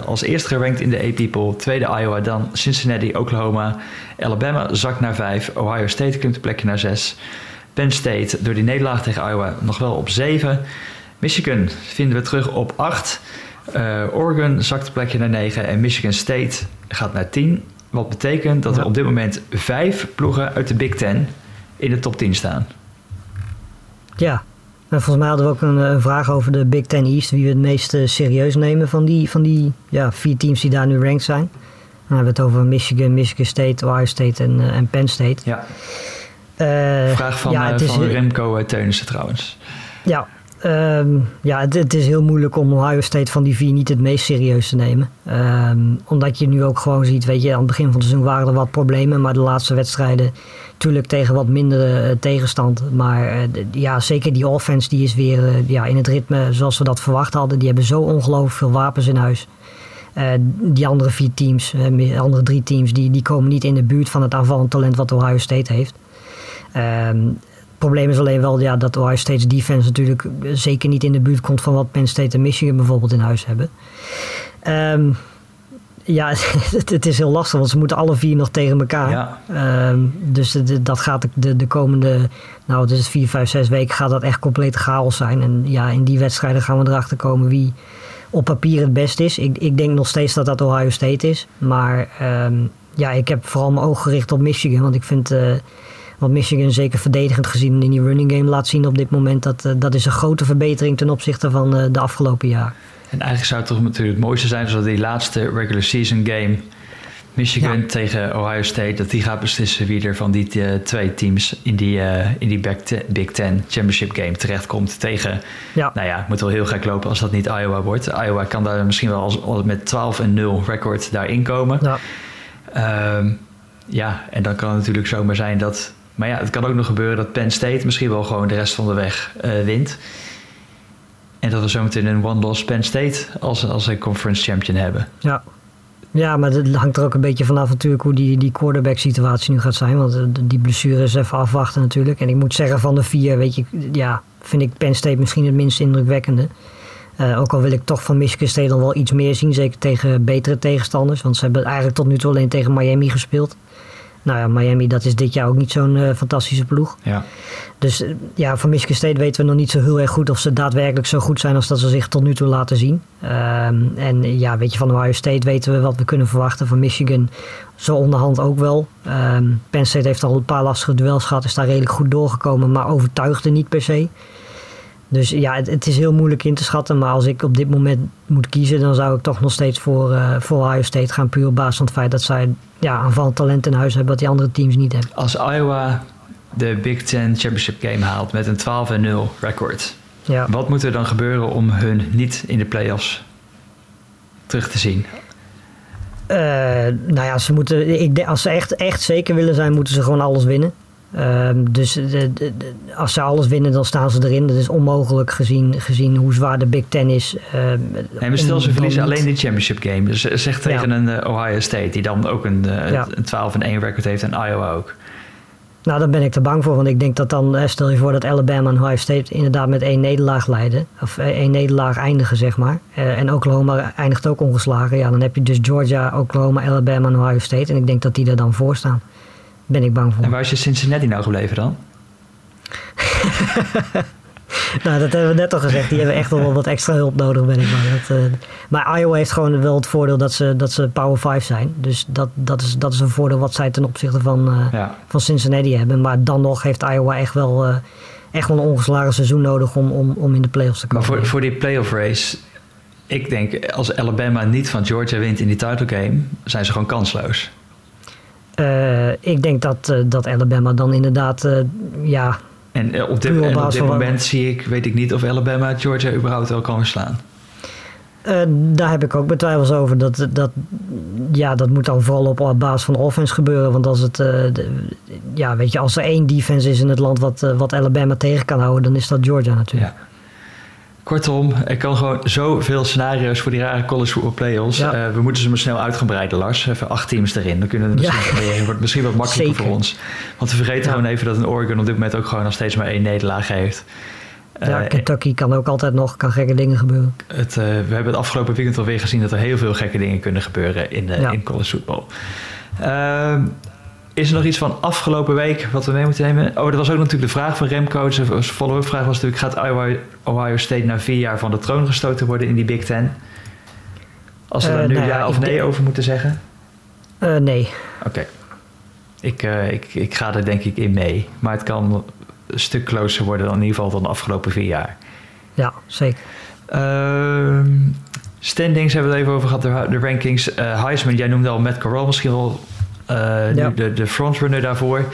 als eerste gerankt in de AP poll. Tweede Iowa, dan Cincinnati, Oklahoma. Alabama zakt naar vijf. Ohio State klimt een plekje naar zes. Penn State door die nederlaag tegen Iowa nog wel op 7. Michigan vinden we terug op 8. Uh, Oregon zakt een plekje naar 9. En Michigan State gaat naar 10. Wat betekent dat Ja. er op dit moment vijf ploegen uit de Big Ten in de top 10 staan. ja. En volgens mij hadden we ook een, eh, een vraag over de Big Ten East, wie we het meest eh, serieus nemen van die, van die ja, vier teams die daar nu ranked zijn. Dan hebben we het over Michigan, Michigan State, Ohio State en, eh, en Penn State. Ja, Eh, vraag van, ja, eh, is, van eh, Remco uh, Teunissen trouwens. Ja, ehm, ja het, het is heel moeilijk om Ohio State van die vier niet het meest serieus te nemen. Ehm, omdat je nu ook gewoon ziet, weet je, aan het begin van het seizoen waren er wat problemen. Maar de laatste wedstrijden, natuurlijk tegen wat mindere eh, tegenstand. Maar eh, ja, zeker die offense, die is weer eh, ja, in het ritme zoals we dat verwacht hadden. Die hebben zo ongelooflijk veel wapens in huis. Eh, die andere vier teams, eh, andere drie teams, die, die komen niet in de buurt van het aanvallend talent wat Ohio State heeft. Ehm, het probleem is alleen wel ja, dat Ohio State's defense natuurlijk zeker niet in de buurt komt van wat Penn State en Michigan bijvoorbeeld in huis hebben. Ehm, ja, <laughs> het, het, is heel lastig, want ze moeten alle vier nog tegen elkaar. Ja. Ehm, dus de, dat gaat de, de komende, nou het is vier, vijf, zes weken gaat dat echt compleet chaos zijn. En ja, in die wedstrijden gaan we erachter komen wie op papier het best is. Ik, ik denk nog steeds dat dat Ohio State is. Maar ehm, ja, ik heb vooral mijn oog gericht op Michigan. Want ik vind uh, wat Michigan zeker verdedigend gezien in die running game laat zien op dit moment. Dat, uh, dat is een grote verbetering ten opzichte van uh, de afgelopen jaar. En eigenlijk zou het toch natuurlijk het mooiste zijn als die laatste regular season game Michigan ja. tegen Ohio State, dat die gaat beslissen wie er van die uh, twee teams in die, uh, in die Big Ten Championship game terechtkomt tegen. Ja. Nou ja, het moet wel heel gek lopen als dat niet Iowa wordt. Iowa kan daar misschien wel als, als met 12 en 0 record daarin komen. Ja. Um, ja, en dan kan het natuurlijk zomaar zijn dat. Maar ja, het kan ook nog gebeuren dat Penn State misschien wel gewoon de rest van de weg uh, wint. En dat we zometeen een one-loss Penn State als, als een conference champion hebben. Ja, ja, maar het hangt er ook een beetje vanaf natuurlijk hoe die, die quarterback situatie nu gaat zijn. Want die blessure is even afwachten natuurlijk. En ik moet zeggen van de vier, weet je, ja, vind ik Penn State misschien het minst indrukwekkende. Uh, ook al wil ik toch van Michigan State dan wel iets meer zien. Zeker tegen betere tegenstanders. Want ze hebben eigenlijk tot nu toe alleen tegen Miami gespeeld. Nou ja, Miami, dat is dit jaar ook niet zo'n uh, fantastische ploeg. Ja. Dus uh, ja, van Michigan State weten we nog niet zo heel erg goed of ze daadwerkelijk zo goed zijn als dat ze zich tot nu toe laten zien. Um, en ja, weet je, van Ohio State weten we wat we kunnen verwachten. Van Michigan zo onderhand ook wel. Um, Penn State heeft al een paar lastige duels gehad, is daar redelijk goed doorgekomen, maar overtuigde niet per se. Dus ja, het, het, is heel moeilijk in te schatten. Maar als ik op dit moment moet kiezen, dan zou ik toch nog steeds voor, uh, voor Ohio State gaan. Puur op basis van het feit dat zij ja, aanvallend talent in huis hebben wat die andere teams niet hebben. Als Iowa de Big Ten Championship Game haalt met een 12-0 record. Ja. Wat moet er dan gebeuren om hun niet in de playoffs terug te zien? Uh, nou ja, ze moeten, ik als ze echt, echt zeker willen zijn, moeten ze gewoon alles winnen. Uh, dus de, de, de, als ze alles winnen, dan staan ze erin. Dat is onmogelijk gezien, gezien hoe zwaar de Big Ten is. Uh, nee, maar stel ze verliezen alleen de championship game. Dus zeg tegen ja. een uh, Ohio State, die dan ook een, ja. een 12 en 1 record heeft en Iowa ook. Nou, daar ben ik er bang voor. Want ik denk dat dan, stel je voor dat Alabama en Ohio State inderdaad met één nederlaag leiden. Of één nederlaag eindigen, zeg maar. en Oklahoma eindigt ook ongeslagen. Ja, dan heb je dus Georgia, Oklahoma, Alabama en Ohio State. En ik denk dat die er dan voor staan ben ik bang voor. En waar is je Cincinnati nou gebleven dan? <laughs> nou, dat hebben we net al gezegd. Die hebben echt wel wat extra hulp nodig, ben ik bang. Dat, uh, maar Iowa heeft gewoon wel het voordeel dat ze, dat ze Power 5 zijn. Dus dat, dat, is, dat is een voordeel wat zij ten opzichte van, uh, ja. van Cincinnati hebben. Maar dan nog heeft Iowa echt wel, uh, echt wel een ongeslagen seizoen nodig om, om, om in de playoffs te komen. Maar voor, voor die playoff race, ik denk als Alabama niet van Georgia wint in die title game, zijn ze gewoon kansloos. Uh, ik denk dat, uh, dat Alabama dan inderdaad, uh, ja... En op dit, en op dit moment zie ik, weet ik niet of Alabama Georgia überhaupt wel kan verslaan. daar heb ik ook betwijfels over. Dat, dat, ja, dat moet dan vooral op, basis van de offense gebeuren. Want als, het, de, ja, weet je, als er één defense is in het land wat, wat Alabama tegen kan houden, dan is dat Georgia natuurlijk. Ja. Kortom, er kan gewoon zoveel scenario's voor die rare college football playoffs. Ja. Uh, we moeten ze maar snel uit gaan breiden, Lars. Even acht teams erin. Dan kunnen we misschien, ja. wordt misschien wat makkelijker Zeker. voor ons. Want we vergeten Ja. gewoon even dat een Oregon op dit moment ook gewoon nog steeds maar één nederlaag heeft. Ja, Eh, Kentucky kan ook altijd nog, kan gekke dingen gebeuren. het, uh, we hebben het afgelopen weekend alweer gezien dat er heel veel gekke dingen kunnen gebeuren in, in college football. Is er nog iets van afgelopen week wat we mee moeten nemen? Oh, dat was ook natuurlijk de vraag van Remco. Zijn follow-up vraag was natuurlijk... gaat Ohio, State na vier jaar van de troon gestoten worden in die Big Ten? Als we Uh, daar nu nou ja, ja of nee denk- over moeten zeggen? Uh, nee. Oké. Ik, uh, ik, ik ga er denk ik in mee. Maar het kan een stuk closer worden dan in ieder geval dan de afgelopen vier jaar. Ja, zeker. Ehm, standings hebben we het even over gehad, de, de rankings. Heisman, jij noemde al Matt Corral misschien wel Ja. nu de, de frontrunner daarvoor.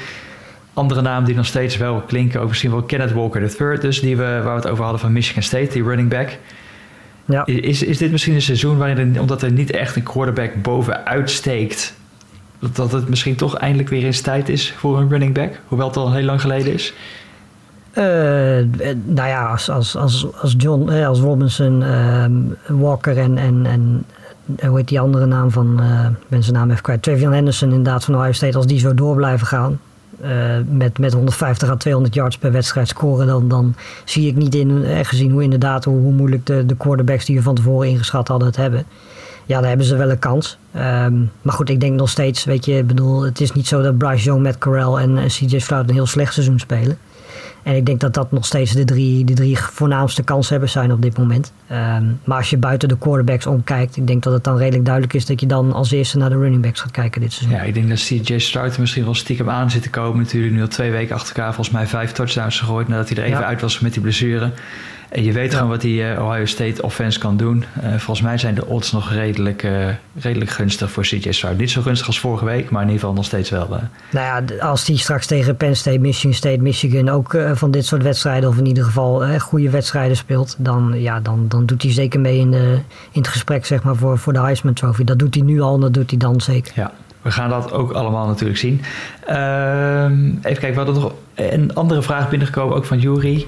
Andere namen die nog steeds wel klinken, ook misschien wel Kenneth Walker III, dus die we, waar we het over hadden van Michigan State, die running back. Ja. Is, is dit misschien een seizoen waarin, omdat er niet echt een quarterback bovenuit steekt, dat, dat het misschien toch eindelijk weer eens tijd is voor een running back? Hoewel het al heel lang geleden is. Uh, nou ja, als, als, als, als John, eh, als Robinson, ehm, Walker en, en, en eh, hoe heet die andere naam van, uh, ben zijn naam even kwijt, Trevion Henderson inderdaad van Ohio State, als die zo door blijven gaan, uh, met, met 150 à 200 yards per wedstrijd scoren, dan, dan zie ik niet in, eh, gezien hoe inderdaad, hoe, hoe moeilijk de, de quarterbacks die we van tevoren ingeschat hadden het hebben. ja, dan hebben ze wel een kans. Ehm, maar goed, ik denk nog steeds, weet je, bedoel, het is niet zo dat Bryce Young, Matt Corral en CJ Stroud een heel slecht seizoen spelen. En ik denk dat dat nog steeds de drie, de drie voornaamste kanshebbers zijn op dit moment. Ehm, maar als je buiten de quarterbacks omkijkt, ik denk dat het dan redelijk duidelijk is dat je dan als eerste naar de running backs gaat kijken dit seizoen. Ja, ik denk dat CJ Stroud misschien wel stiekem aan zit te komen. Natuurlijk nu al twee weken achter elkaar volgens mij vijf touchdowns gegooid nadat hij er even uit was met die blessure. En je weet gewoon wat die uh, Ohio State offense kan doen. Uh, volgens mij zijn de odds nog redelijk, uh, redelijk gunstig voor CJ Stroud. Niet zo gunstig als vorige week, maar in ieder geval nog steeds wel. Nou ja, als die straks tegen Penn State, Michigan State, Michigan ook van dit soort wedstrijden, of in ieder geval goede wedstrijden speelt, dan, ja, dan, dan doet hij zeker mee in, de, in het gesprek zeg maar, voor, voor de Heisman Trophy. Dat doet hij nu al en dat doet hij dan zeker. Ja. We gaan dat ook allemaal natuurlijk zien. Ehm, even kijken, we hadden nog een andere vraag binnengekomen, ook van Jury.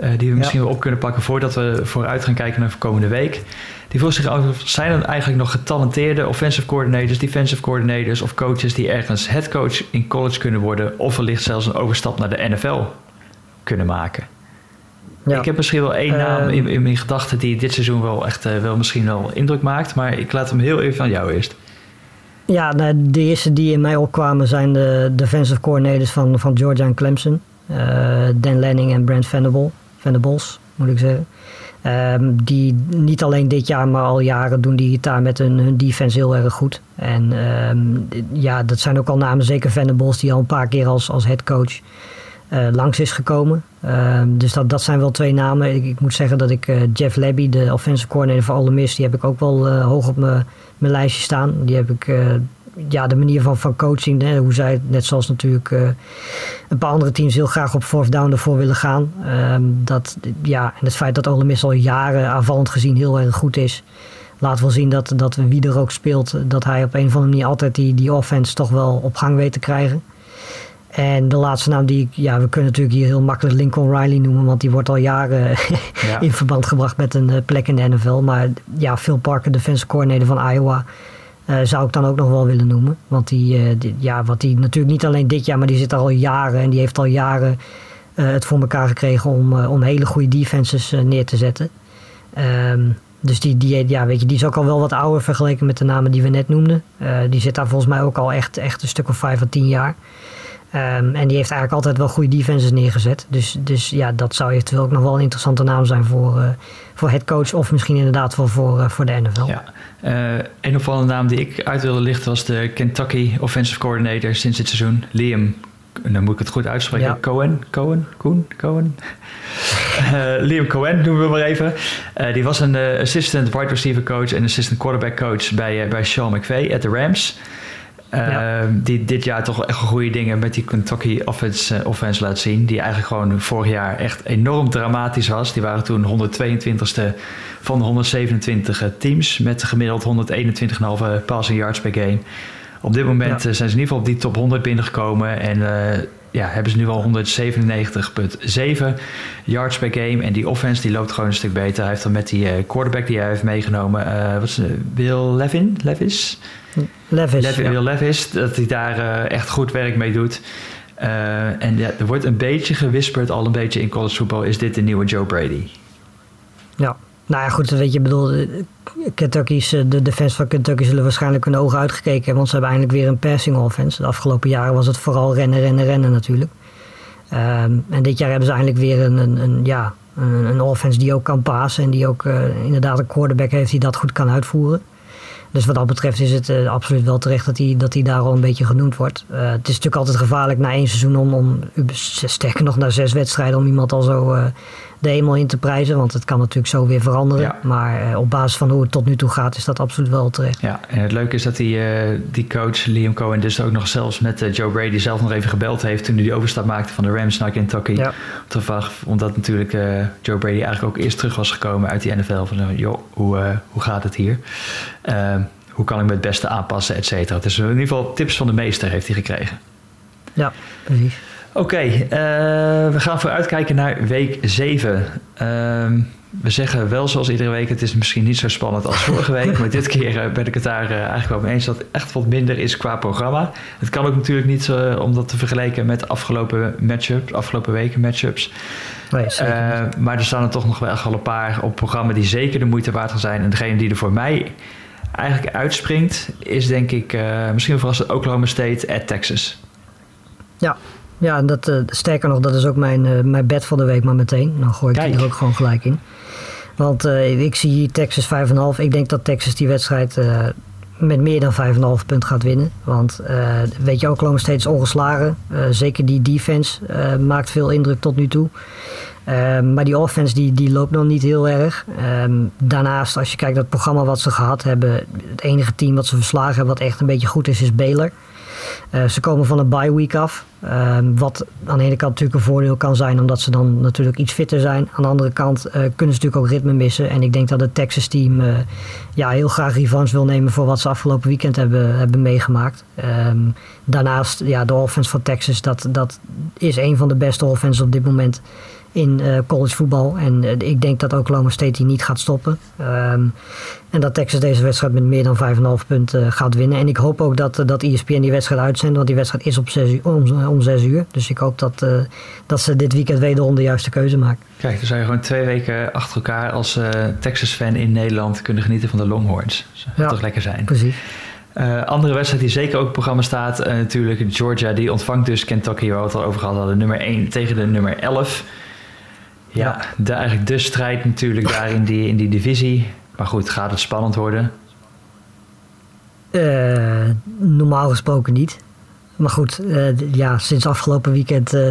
Uh, die we misschien wel op kunnen pakken voordat we vooruit gaan kijken naar de komende week. Die vroeg zich af, zijn er eigenlijk nog getalenteerde offensive coordinators, defensive coordinators of coaches die ergens headcoach in college kunnen worden of wellicht zelfs een overstap naar de NFL kunnen maken? Ja. Ik heb misschien wel één naam ehm. in, in mijn gedachten die dit seizoen wel echt uh, wel misschien wel indruk maakt, maar ik laat hem heel even aan jou eerst. Ja, de eerste die in mij opkwamen zijn de defensive coordinators van, van Georgia en Clemson. Uh, Dan Lanning en Brent Venable. Venables, moet ik zeggen. Ehm, die niet alleen dit jaar, maar al jaren doen die het daar met hun, hun defense heel erg goed. En ehm, ja, dat zijn ook al namen, zeker Venables, die al een paar keer als, als headcoach uh, langs is gekomen. Ehm, dus dat, dat zijn wel twee namen. Ik, ik moet zeggen dat ik uh, Jeff Labby, de offensive coordinator voor Ole Miss, die heb ik ook wel uh, hoog op mijn lijstje staan. Die heb ik ja, de manier van, van coaching, hè, hoe zij, net zoals natuurlijk uh, een paar andere teams, heel graag op fourth down ervoor willen gaan. Um, dat, ja, en het feit dat Ole Miss al jaren aanvallend gezien heel erg goed is, laat wel zien dat, dat wie er ook speelt, dat hij op een of andere manier altijd die, die offense toch wel op gang weet te krijgen. En de laatste naam die ik, ja, we kunnen natuurlijk hier heel makkelijk Lincoln Riley noemen, want die wordt al jaren <laughs> ja. in verband gebracht met een eh, plek in de NFL. Maar ja, Phil Parker, defensive coordinator van Iowa, uh, zou ik dan ook nog wel willen noemen. Want die, uh, die, ja, wat die natuurlijk niet alleen dit jaar, maar die zit er al jaren. En die heeft al jaren uh, het voor elkaar gekregen om, om hele goede defenses neer te zetten. Um, dus die, die, ja, weet je, die is ook al wel wat ouder vergeleken met de namen die we net noemden. die zit daar volgens mij ook al echt, echt een stuk of vijf of tien jaar. Um, en die heeft eigenlijk altijd wel goede defenses neergezet. Dus, dus ja, dat zou eventueel ook nog wel een interessante naam zijn voor, uh, voor headcoach. Of misschien inderdaad wel voor, uh, voor de NFL. Ja. Uh, een opvallende naam die ik uit wilde lichten was de Kentucky Offensive Coordinator sinds dit seizoen. Liam, dan moet ik het goed uitspreken. Ja. Cohen? Cohen? Koen? Cohen? <laughs> Liam Cohen noemen we maar even. die was een assistant wide receiver coach en assistant quarterback coach bij, bij Sean McVay at de Rams. Ehm, die dit jaar toch echt goede dingen met die Kentucky offense, uh, offense laat zien. Die eigenlijk gewoon vorig jaar echt enorm dramatisch was. Die waren toen 122ste van de 127 eh, teams. Met gemiddeld 121,5 passing yards per game. Op dit moment ja. Eh, zijn ze in ieder geval op die top 100 binnengekomen. En uh, ja, hebben ze nu al 197,7 yards per game. En die offense die loopt gewoon een stuk beter. Hij heeft dan met die quarterback die hij heeft meegenomen. Uh, wat is Will Levin? Levis? Levis. Levis, ja. Levis. Dat hij daar uh, echt goed werk mee doet. en ja, er wordt een beetje gewisperd, al een beetje in college football. Is dit de nieuwe Joe Brady? Ja, nou ja, goed, weet je, bedoel, Kentucky's, de defense van Kentucky zullen waarschijnlijk hun ogen uitgekeken hebben, want ze hebben eindelijk weer een passing offense. De afgelopen jaren was het vooral rennen, rennen, rennen natuurlijk. Um, en dit jaar hebben ze eindelijk weer een, een, een ja, een, een, offense die ook kan passen en die ook uh, inderdaad een quarterback heeft die dat goed kan uitvoeren. Dus wat dat betreft is het uh, absoluut wel terecht dat hij, dat hij daar al een beetje genoemd wordt. Uh, het is natuurlijk altijd gevaarlijk na één seizoen om, om sterker nog na zes wedstrijden, om iemand al zo uh, de hemel in te prijzen. Want het kan natuurlijk zo weer veranderen. Ja. Maar op basis van hoe het tot nu toe gaat, is dat absoluut wel terecht. Ja, en het leuke is dat die, die coach Liam Cohen dus ook nog zelfs met Joe Brady zelf nog even gebeld heeft toen hij die overstap maakte van de Rams naar Kentucky. Ja. Omdat natuurlijk Joe Brady eigenlijk ook eerst terug was gekomen uit die NFL. Van joh, hoe, hoe gaat het hier? Uh, hoe kan ik me het beste aanpassen, et cetera. Dus in ieder geval tips van de meester heeft hij gekregen. Ja, precies. Oké, okay, uh, we gaan vooruitkijken naar week 7. Uh, we zeggen wel zoals iedere week, het is misschien niet zo spannend als vorige week. <laughs> maar dit keer uh, ben ik het daar uh, eigenlijk wel mee eens dat het echt wat minder is qua programma. Het kan ook natuurlijk niet uh, om dat te vergelijken met afgelopen matchups, afgelopen weken matchups. Nee, maar er staan er toch nog wel echt wel een paar op programma die zeker de moeite waard gaan zijn. En degene die er voor mij eigenlijk uitspringt, is denk ik uh, misschien verrassend Oklahoma State at Texas. Ja, ja en dat, uh, sterker nog, dat is ook mijn, uh, mijn bed van de week maar meteen. Dan gooi ik Kijk. er ook gewoon gelijk in. Want ik zie hier Texas 5,5. Ik denk dat Texas die wedstrijd met meer dan 5,5 punt gaat winnen. Want weet je, Oklahoma steeds ongeslagen. zeker die defense maakt veel indruk tot nu toe. Maar die offense die, die loopt nog niet heel erg. Ehm, daarnaast, als je kijkt naar het programma wat ze gehad hebben, het enige team wat ze verslagen hebben wat echt een beetje goed is, is Baylor. Uh, ze komen van een bye week af. Ehm, wat aan de ene kant natuurlijk een voordeel kan zijn, omdat ze dan natuurlijk iets fitter zijn. Aan de andere kant uh, kunnen ze natuurlijk ook ritme missen. En ik denk dat het Texas team uh, ja, heel graag revanche wil nemen voor wat ze afgelopen weekend hebben, hebben meegemaakt. Um, daarnaast, ja, de offense van Texas, dat, dat is een van de beste offenses op dit moment in uh, college voetbal. En uh, ik denk dat Oklahoma State die niet gaat stoppen. Um, en dat Texas deze wedstrijd met meer dan 5,5 punten uh, gaat winnen. En ik hoop ook dat, dat ESPN die wedstrijd uitzendt. Want die wedstrijd is op 6 uur, om, om 6 uur. Dus ik hoop dat, dat ze dit weekend wederom de juiste keuze maken. Kijk, dan zou je gewoon twee weken achter elkaar als Texas-fan in Nederland kunnen genieten van de Longhorns. Dat zou ja, toch lekker zijn. Precies. Uh, andere wedstrijd die zeker ook op het programma staat, uh, natuurlijk Georgia. Die ontvangt dus Kentucky, waar we het al over gehad hadden, nummer 1 tegen de nummer 11. Ja, de, eigenlijk de strijd natuurlijk daar in die, in die divisie. Maar goed, gaat het spannend worden? Uh, normaal gesproken niet. Maar goed, uh, ja, sinds afgelopen weekend uh,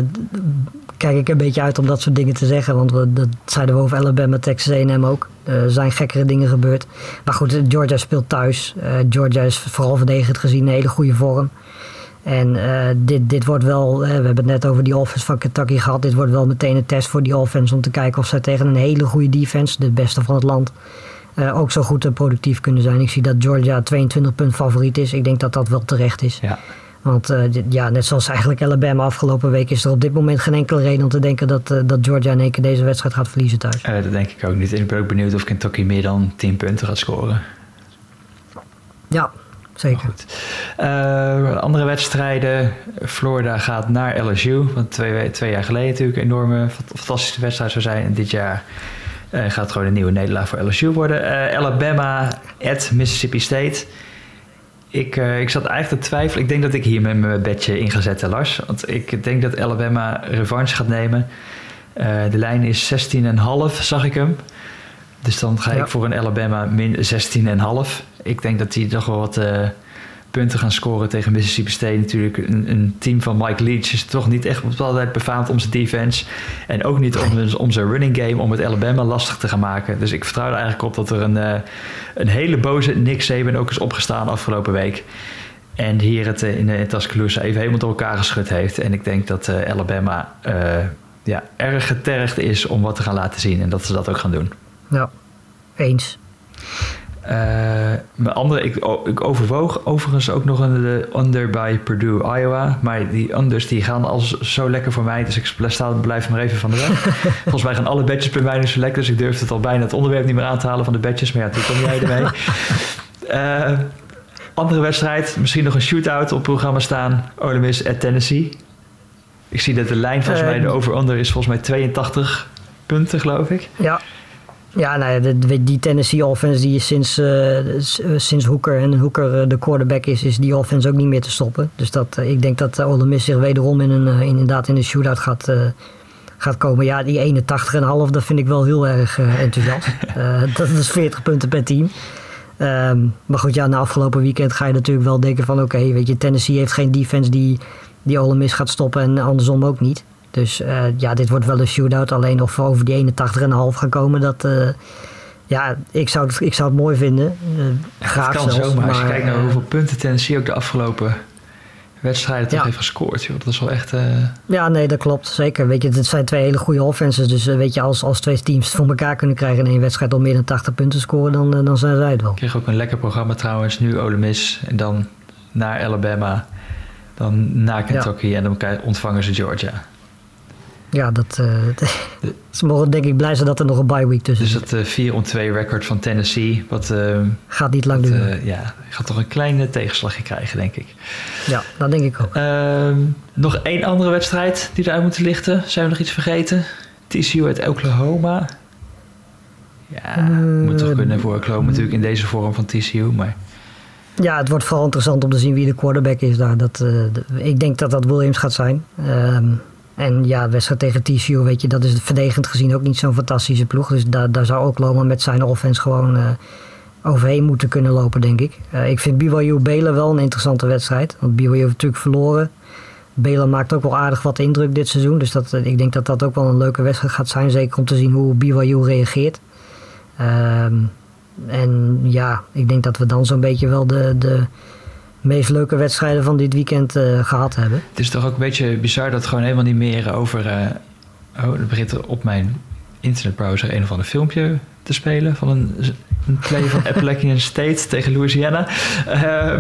kijk ik een beetje uit om dat soort dingen te zeggen. Want we, dat zeiden we over Alabama, Texas A&M ook. Er zijn gekkere dingen gebeurd. Maar goed, Georgia speelt thuis. Georgia is vooral verdedigend gezien een hele goede vorm. En uh, dit, dit wordt wel, uh, we hebben het net over die offense van Kentucky gehad. Dit wordt wel meteen een test voor die offense om te kijken of zij tegen een hele goede defense, de beste van het land, uh, ook zo goed en productief kunnen zijn. Ik zie dat Georgia 22 punt favoriet is. Ik denk dat dat wel terecht is. Ja. Want ja, net zoals eigenlijk Alabama afgelopen week is er op dit moment geen enkele reden om te denken dat, dat Georgia in één keer deze wedstrijd gaat verliezen thuis. dat denk ik ook niet. Ik ben ook benieuwd of Kentucky meer dan 10 punten gaat scoren. Ja, zeker. Uh, andere wedstrijden. Florida gaat naar LSU. Want twee, twee jaar geleden natuurlijk een enorme, fantastische wedstrijd zou zijn. En dit jaar uh, gaat gewoon een nieuwe nederlaag voor LSU worden. Uh, Alabama at Mississippi State. Ik, ik zat eigenlijk te twijfelen. Ik denk dat ik hier met mijn bedje in ga zetten, Lars. Want ik denk dat Alabama revanche gaat nemen. de lijn is 16,5, zag ik hem. Dus dan ga ik voor een Alabama min 16,5 ik denk dat die toch wel wat uh, punten gaan scoren tegen Mississippi State. Natuurlijk een, een, team van Mike Leach is toch niet echt altijd befaamd om zijn defense. En ook niet om, om zijn running game, om het Alabama lastig te gaan maken. Dus ik vertrouw er eigenlijk op dat er een, uh, een hele boze Nick Saban ook is opgestaan afgelopen week. En hier het uh, in, in Tuscaloosa even helemaal door elkaar geschud heeft. En ik denk dat Alabama ja, erg getergd is om wat te gaan laten zien. En dat ze dat ook gaan doen. Ja, eens. Uh, mijn andere, ik, ik, overwoog overigens ook nog een de under bij Purdue, Iowa. Maar die unders die gaan al zo lekker voor mij. Dus ik sta, blijf maar even van de weg. <laughs> Volgens mij gaan alle badges bij mij nu zo lekker. Dus ik durfde het al bijna het onderwerp niet meer aan te halen van de badges. Maar ja, toen kom jij ermee. uh, <laughs> andere wedstrijd, misschien nog een shootout op programma staan. Ole Miss at Tennessee. Ik zie dat de lijn volgens mij, de eh, over-under is volgens mij 82 punten, geloof ik. Ja, ja, nou ja, die Tennessee offense die sinds, uh, sinds Hooker en Hooker uh, de quarterback is, is die offense ook niet meer te stoppen. Dus dat, uh, ik denk dat uh, Ole Miss zich wederom in een, inderdaad in de shootout gaat, gaat komen. Ja, die 81,5, dat vind ik wel heel erg enthousiast. <laughs> dat is 40 punten per team. Um, maar goed, ja, na afgelopen weekend ga je natuurlijk wel denken van... oké, weet je, Tennessee heeft geen defense die, die Ole Miss gaat stoppen en andersom ook niet. Dus uh, ja, dit wordt wel een shootout. Alleen of we over die 81,5 gaan komen, dat... Uh, ja, ik zou, het, ik zou het mooi vinden. Uh, graag het kan zelfs, zomaar. Als je kijkt naar hoeveel punten Tennessee ook de afgelopen wedstrijden toch heeft gescoord. Joh. Dat is wel echt... Ja, nee, dat klopt. Zeker. Weet je, het zijn twee hele goede offenses. Dus weet je, als, als twee teams het voor elkaar kunnen krijgen in één wedstrijd om meer dan 80 punten te scoren, dan, dan zijn zij het wel. Ik kreeg ook een lekker programma trouwens. Nu Ole Miss en dan naar Alabama. Dan naar Kentucky ja. en dan ontvangen ze Georgia ja, dat, uh, <laughs> ze mogen denk ik blij zijn dat er nog een bye week tussen zit. Dus dat uh, 4 om 2 record van Tennessee. Wat, uh, gaat niet lang duren. Uh, ja, gaat toch een kleine tegenslag krijgen, denk ik. Ja, dat denk ik ook. Ehm, nog één andere wedstrijd die eruit moet lichten. Zijn we nog iets vergeten? TCU uit Oklahoma. Ja, moet toch kunnen voorkomen natuurlijk in deze vorm van TCU, maar... Ja, het wordt vooral interessant om te zien wie de quarterback is daar. Dat, ik denk dat dat Williams gaat zijn. Um, en ja, wedstrijd tegen TCU, weet je, dat is verdedigend gezien ook niet zo'n fantastische ploeg. Dus daar, daar zou ook Loma met zijn offense gewoon uh, overheen moeten kunnen lopen, denk ik. Uh, ik vind BYU Belen wel een interessante wedstrijd. Want BYU heeft natuurlijk verloren. Belen maakt ook wel aardig wat indruk dit seizoen. Dus dat, ik denk dat dat ook wel een leuke wedstrijd gaat zijn. Zeker om te zien hoe BYU reageert. Um, en ja, ik denk dat we dan zo'n beetje wel de, de meest leuke wedstrijden van dit weekend uh, gehad hebben. Het is toch ook een beetje bizar dat gewoon helemaal niet meer over... Uh, oh, het begint op mijn internetbrowser een of ander filmpje te spelen... van een, een play van Appalachian State tegen Louisiana. Uh,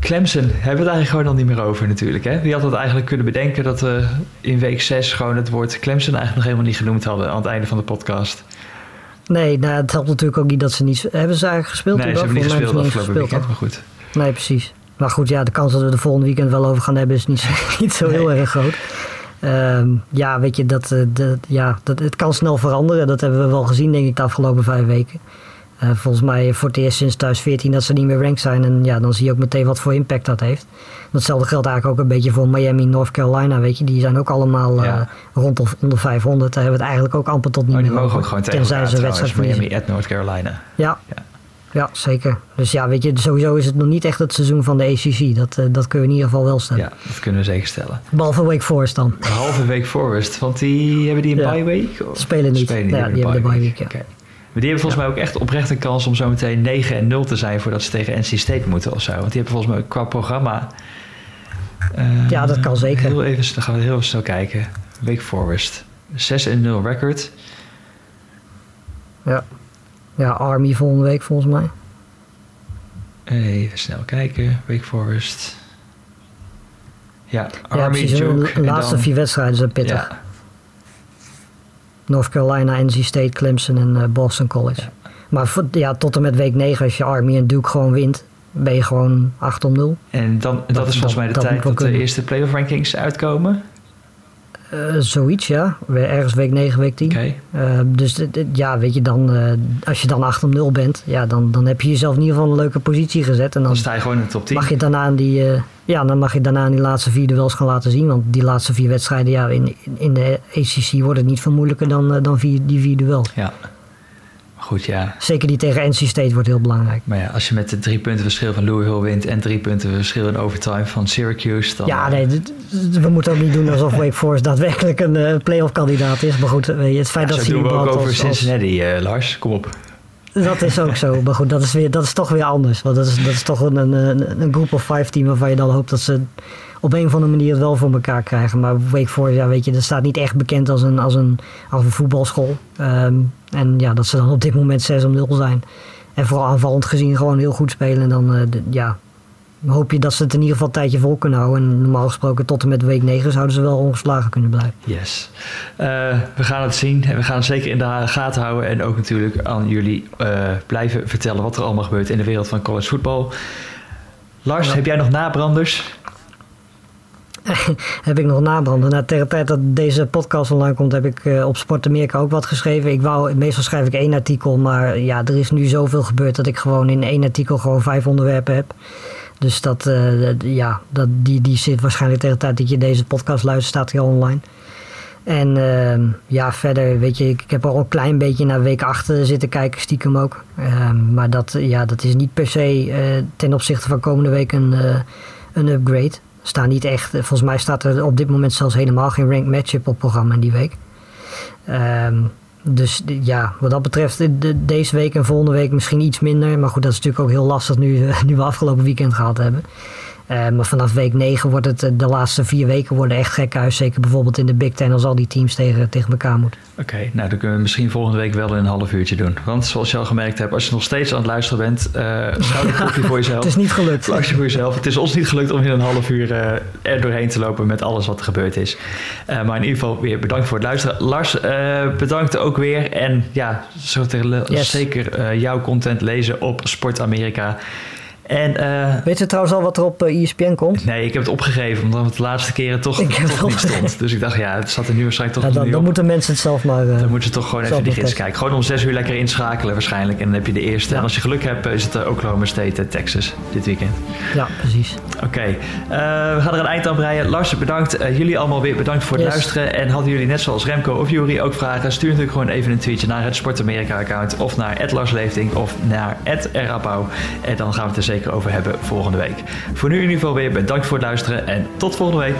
Clemson hebben we het eigenlijk gewoon al niet meer over natuurlijk. Hè? Wie had dat eigenlijk kunnen bedenken dat we in week 6 gewoon het woord Clemson eigenlijk nog helemaal niet genoemd hadden aan het einde van de podcast? Nee, nou, het helpt natuurlijk ook niet dat ze niet... Hebben ze eigenlijk gespeeld? Nee, ze hebben niet gespeeld afgelopen weekend, maar goed. Nee, precies. Maar goed, ja, de kans dat we de volgende weekend wel over gaan hebben is niet, <laughs> niet zo heel nee. erg groot. Um, ja, weet je, dat, dat, ja, dat, het kan snel veranderen. Dat hebben we wel gezien, denk ik, de afgelopen vijf weken. Uh, volgens mij voor het eerst sinds 2014 dat ze niet meer ranked zijn. En ja, dan zie je ook meteen wat voor impact dat heeft. Datzelfde geldt eigenlijk ook een beetje voor Miami, North Carolina, weet je. Die zijn ook allemaal ja. uh, rond of onder 500. Daar hebben we het eigenlijk ook amper tot niet oh, meer die mogen ook gewoon tenzij ze wedstrijd Miami at North Carolina. Ja. ja. Ja, zeker. Dus ja, weet je, sowieso is het nog niet echt het seizoen van de ACC. Dat, uh, dat kunnen we in ieder geval wel stellen. Ja, dat kunnen we zeker stellen. Behalve Wake Forest dan. Behalve Wake Forest, want die hebben die een ja. bye week? Of? Spelen niet. Spelen niet ja, die hebben de bye week, ja. Okay. Maar die hebben volgens ja. mij ook echt oprecht een kans om zo meteen 9 en 0 te zijn voordat ze tegen NC State moeten of zo. Want die hebben volgens mij qua programma. Uh, ja, dat kan zeker. Heel even, dan gaan we heel even snel kijken. Wake Forest. 6 en 0 record. Ja. Ja, Army volgende week volgens mij. Even snel kijken. Wake Forest. Ja, Army, ja. Joke, De laatste dan, vier wedstrijden zijn pittig. Ja. North Carolina, NC State, Clemson en uh, Boston College. Ja. Maar ja, tot en met week 9, als je Army en Duke gewoon wint, ben je gewoon 8 om 0. En dan, dat, dat is volgens mij de dat tijd dat de eerste playoff rankings uitkomen? Uh, zoiets, ja. Ergens week 9, week 10. Okay. Uh, dus ja, weet je, dan, uh, als je dan 8 om 0 bent, ja, dan, dan heb je jezelf in ieder geval een leuke positie gezet. En dan, dan sta je gewoon in de top 10. Mag je daarna die, ja, dan mag je daarna die laatste vier duels gaan laten zien. Want die laatste vier wedstrijden, ja, in, in de ACC wordt het niet veel moeilijker dan, dan vier, die vier duels. Ja. Goed, ja. Zeker die tegen NC State wordt heel belangrijk. Maar ja, als je met de drie punten verschil van Louisville wint en drie punten verschil in overtime van Syracuse, dan... Ja, nee, we moeten ook niet doen alsof Wake Forest <laughs> daadwerkelijk een uh, playoff kandidaat is. Maar goed, het feit ja, dat ze we ook over als, Cincinnati, uh, Lars. Kom op. Dat is ook zo. Maar goed, dat is, weer, dat is toch weer anders. Want dat is, dat is toch een, een, een groep of vijf team waarvan je dan hoopt dat ze op een of andere manier het wel voor elkaar krijgen. Maar Wake Forest, ja, weet je, dat staat niet echt bekend als een, als een, als een voetbalschool. Um, en ja, dat ze dan op dit moment 6 om 0 zijn. En vooral aanvallend gezien gewoon heel goed spelen. En dan, de, ja, hoop je dat ze het in ieder geval een tijdje vol kunnen houden. En normaal gesproken tot en met week 9 zouden ze wel ongeslagen kunnen blijven. Yes. Uh, we gaan het zien. En we gaan het zeker in de gaten houden. En ook natuurlijk aan jullie uh, blijven vertellen wat er allemaal gebeurt in de wereld van college voetbal. Lars, ja. heb jij nog nabranders? <laughs> heb ik nog nabranden. Nou, tegen de tijd dat deze podcast online komt, heb ik uh, op Sport Amerika ook wat geschreven. Ik wou, meestal schrijf ik één artikel, maar ja, er is nu zoveel gebeurd dat ik gewoon in één artikel gewoon vijf onderwerpen heb. Dus dat, uh, ja, dat, die, die zit waarschijnlijk tegen de tijd dat je deze podcast luistert, staat hij al online. En uh, ja, verder, weet je, ik, heb al een klein beetje naar week 8 zitten kijken, stiekem ook. Ehm, maar dat, ja, dat is niet per se ten opzichte van komende week een, een upgrade staan niet echt. Volgens mij staat er op dit moment zelfs helemaal geen ranked matchup op programma in die week. Um, dus ja, wat dat betreft de, deze week en volgende week misschien iets minder. Maar goed, dat is natuurlijk ook heel lastig nu, <laughs> nu we afgelopen weekend gehad hebben. Uh, maar vanaf week 9 wordt het, de laatste vier weken worden echt gek huis. Zeker bijvoorbeeld in de Big Ten als al die teams tegen, tegen elkaar moeten. Oké, okay, nou dan kunnen we misschien volgende week wel in een half uurtje doen. Want zoals je al gemerkt hebt, als je nog steeds aan het luisteren bent, uh, schouw een kopje voor <laughs> jezelf. het is niet gelukt. Voor jezelf. Het is ons niet gelukt om in een half uur uh, er doorheen te lopen met alles wat er gebeurd is. Maar in ieder geval weer bedankt voor het luisteren. Lars, bedankt ook weer. En ja, zo yes. zeker jouw content lezen op Sport Amerika. En, uh, Weet je trouwens al wat er op ESPN e komt? Nee, ik heb het opgegeven omdat het de laatste keren toch, toch niet stond. Dus ik dacht, ja, het zat er nu waarschijnlijk toch ja, dan, niet dan moeten mensen het zelf maar... dan moeten ze toch gewoon even die gids kijken. Gewoon om zes uur lekker inschakelen waarschijnlijk. En dan heb je de eerste. En als je geluk hebt, is het Oklahoma State, Texas dit weekend. Ja, precies. Oké, we gaan er een eind aan breien. Lars, bedankt. jullie allemaal weer bedankt voor het luisteren. En hadden jullie net zoals Remco of Jury ook vragen, stuur natuurlijk gewoon even een tweetje naar het Sport Amerika account of naar @larsleefding of naar @erapau. En dan gaan we het er over hebben volgende week. Voor nu in ieder geval weer bedankt voor het luisteren en tot volgende week.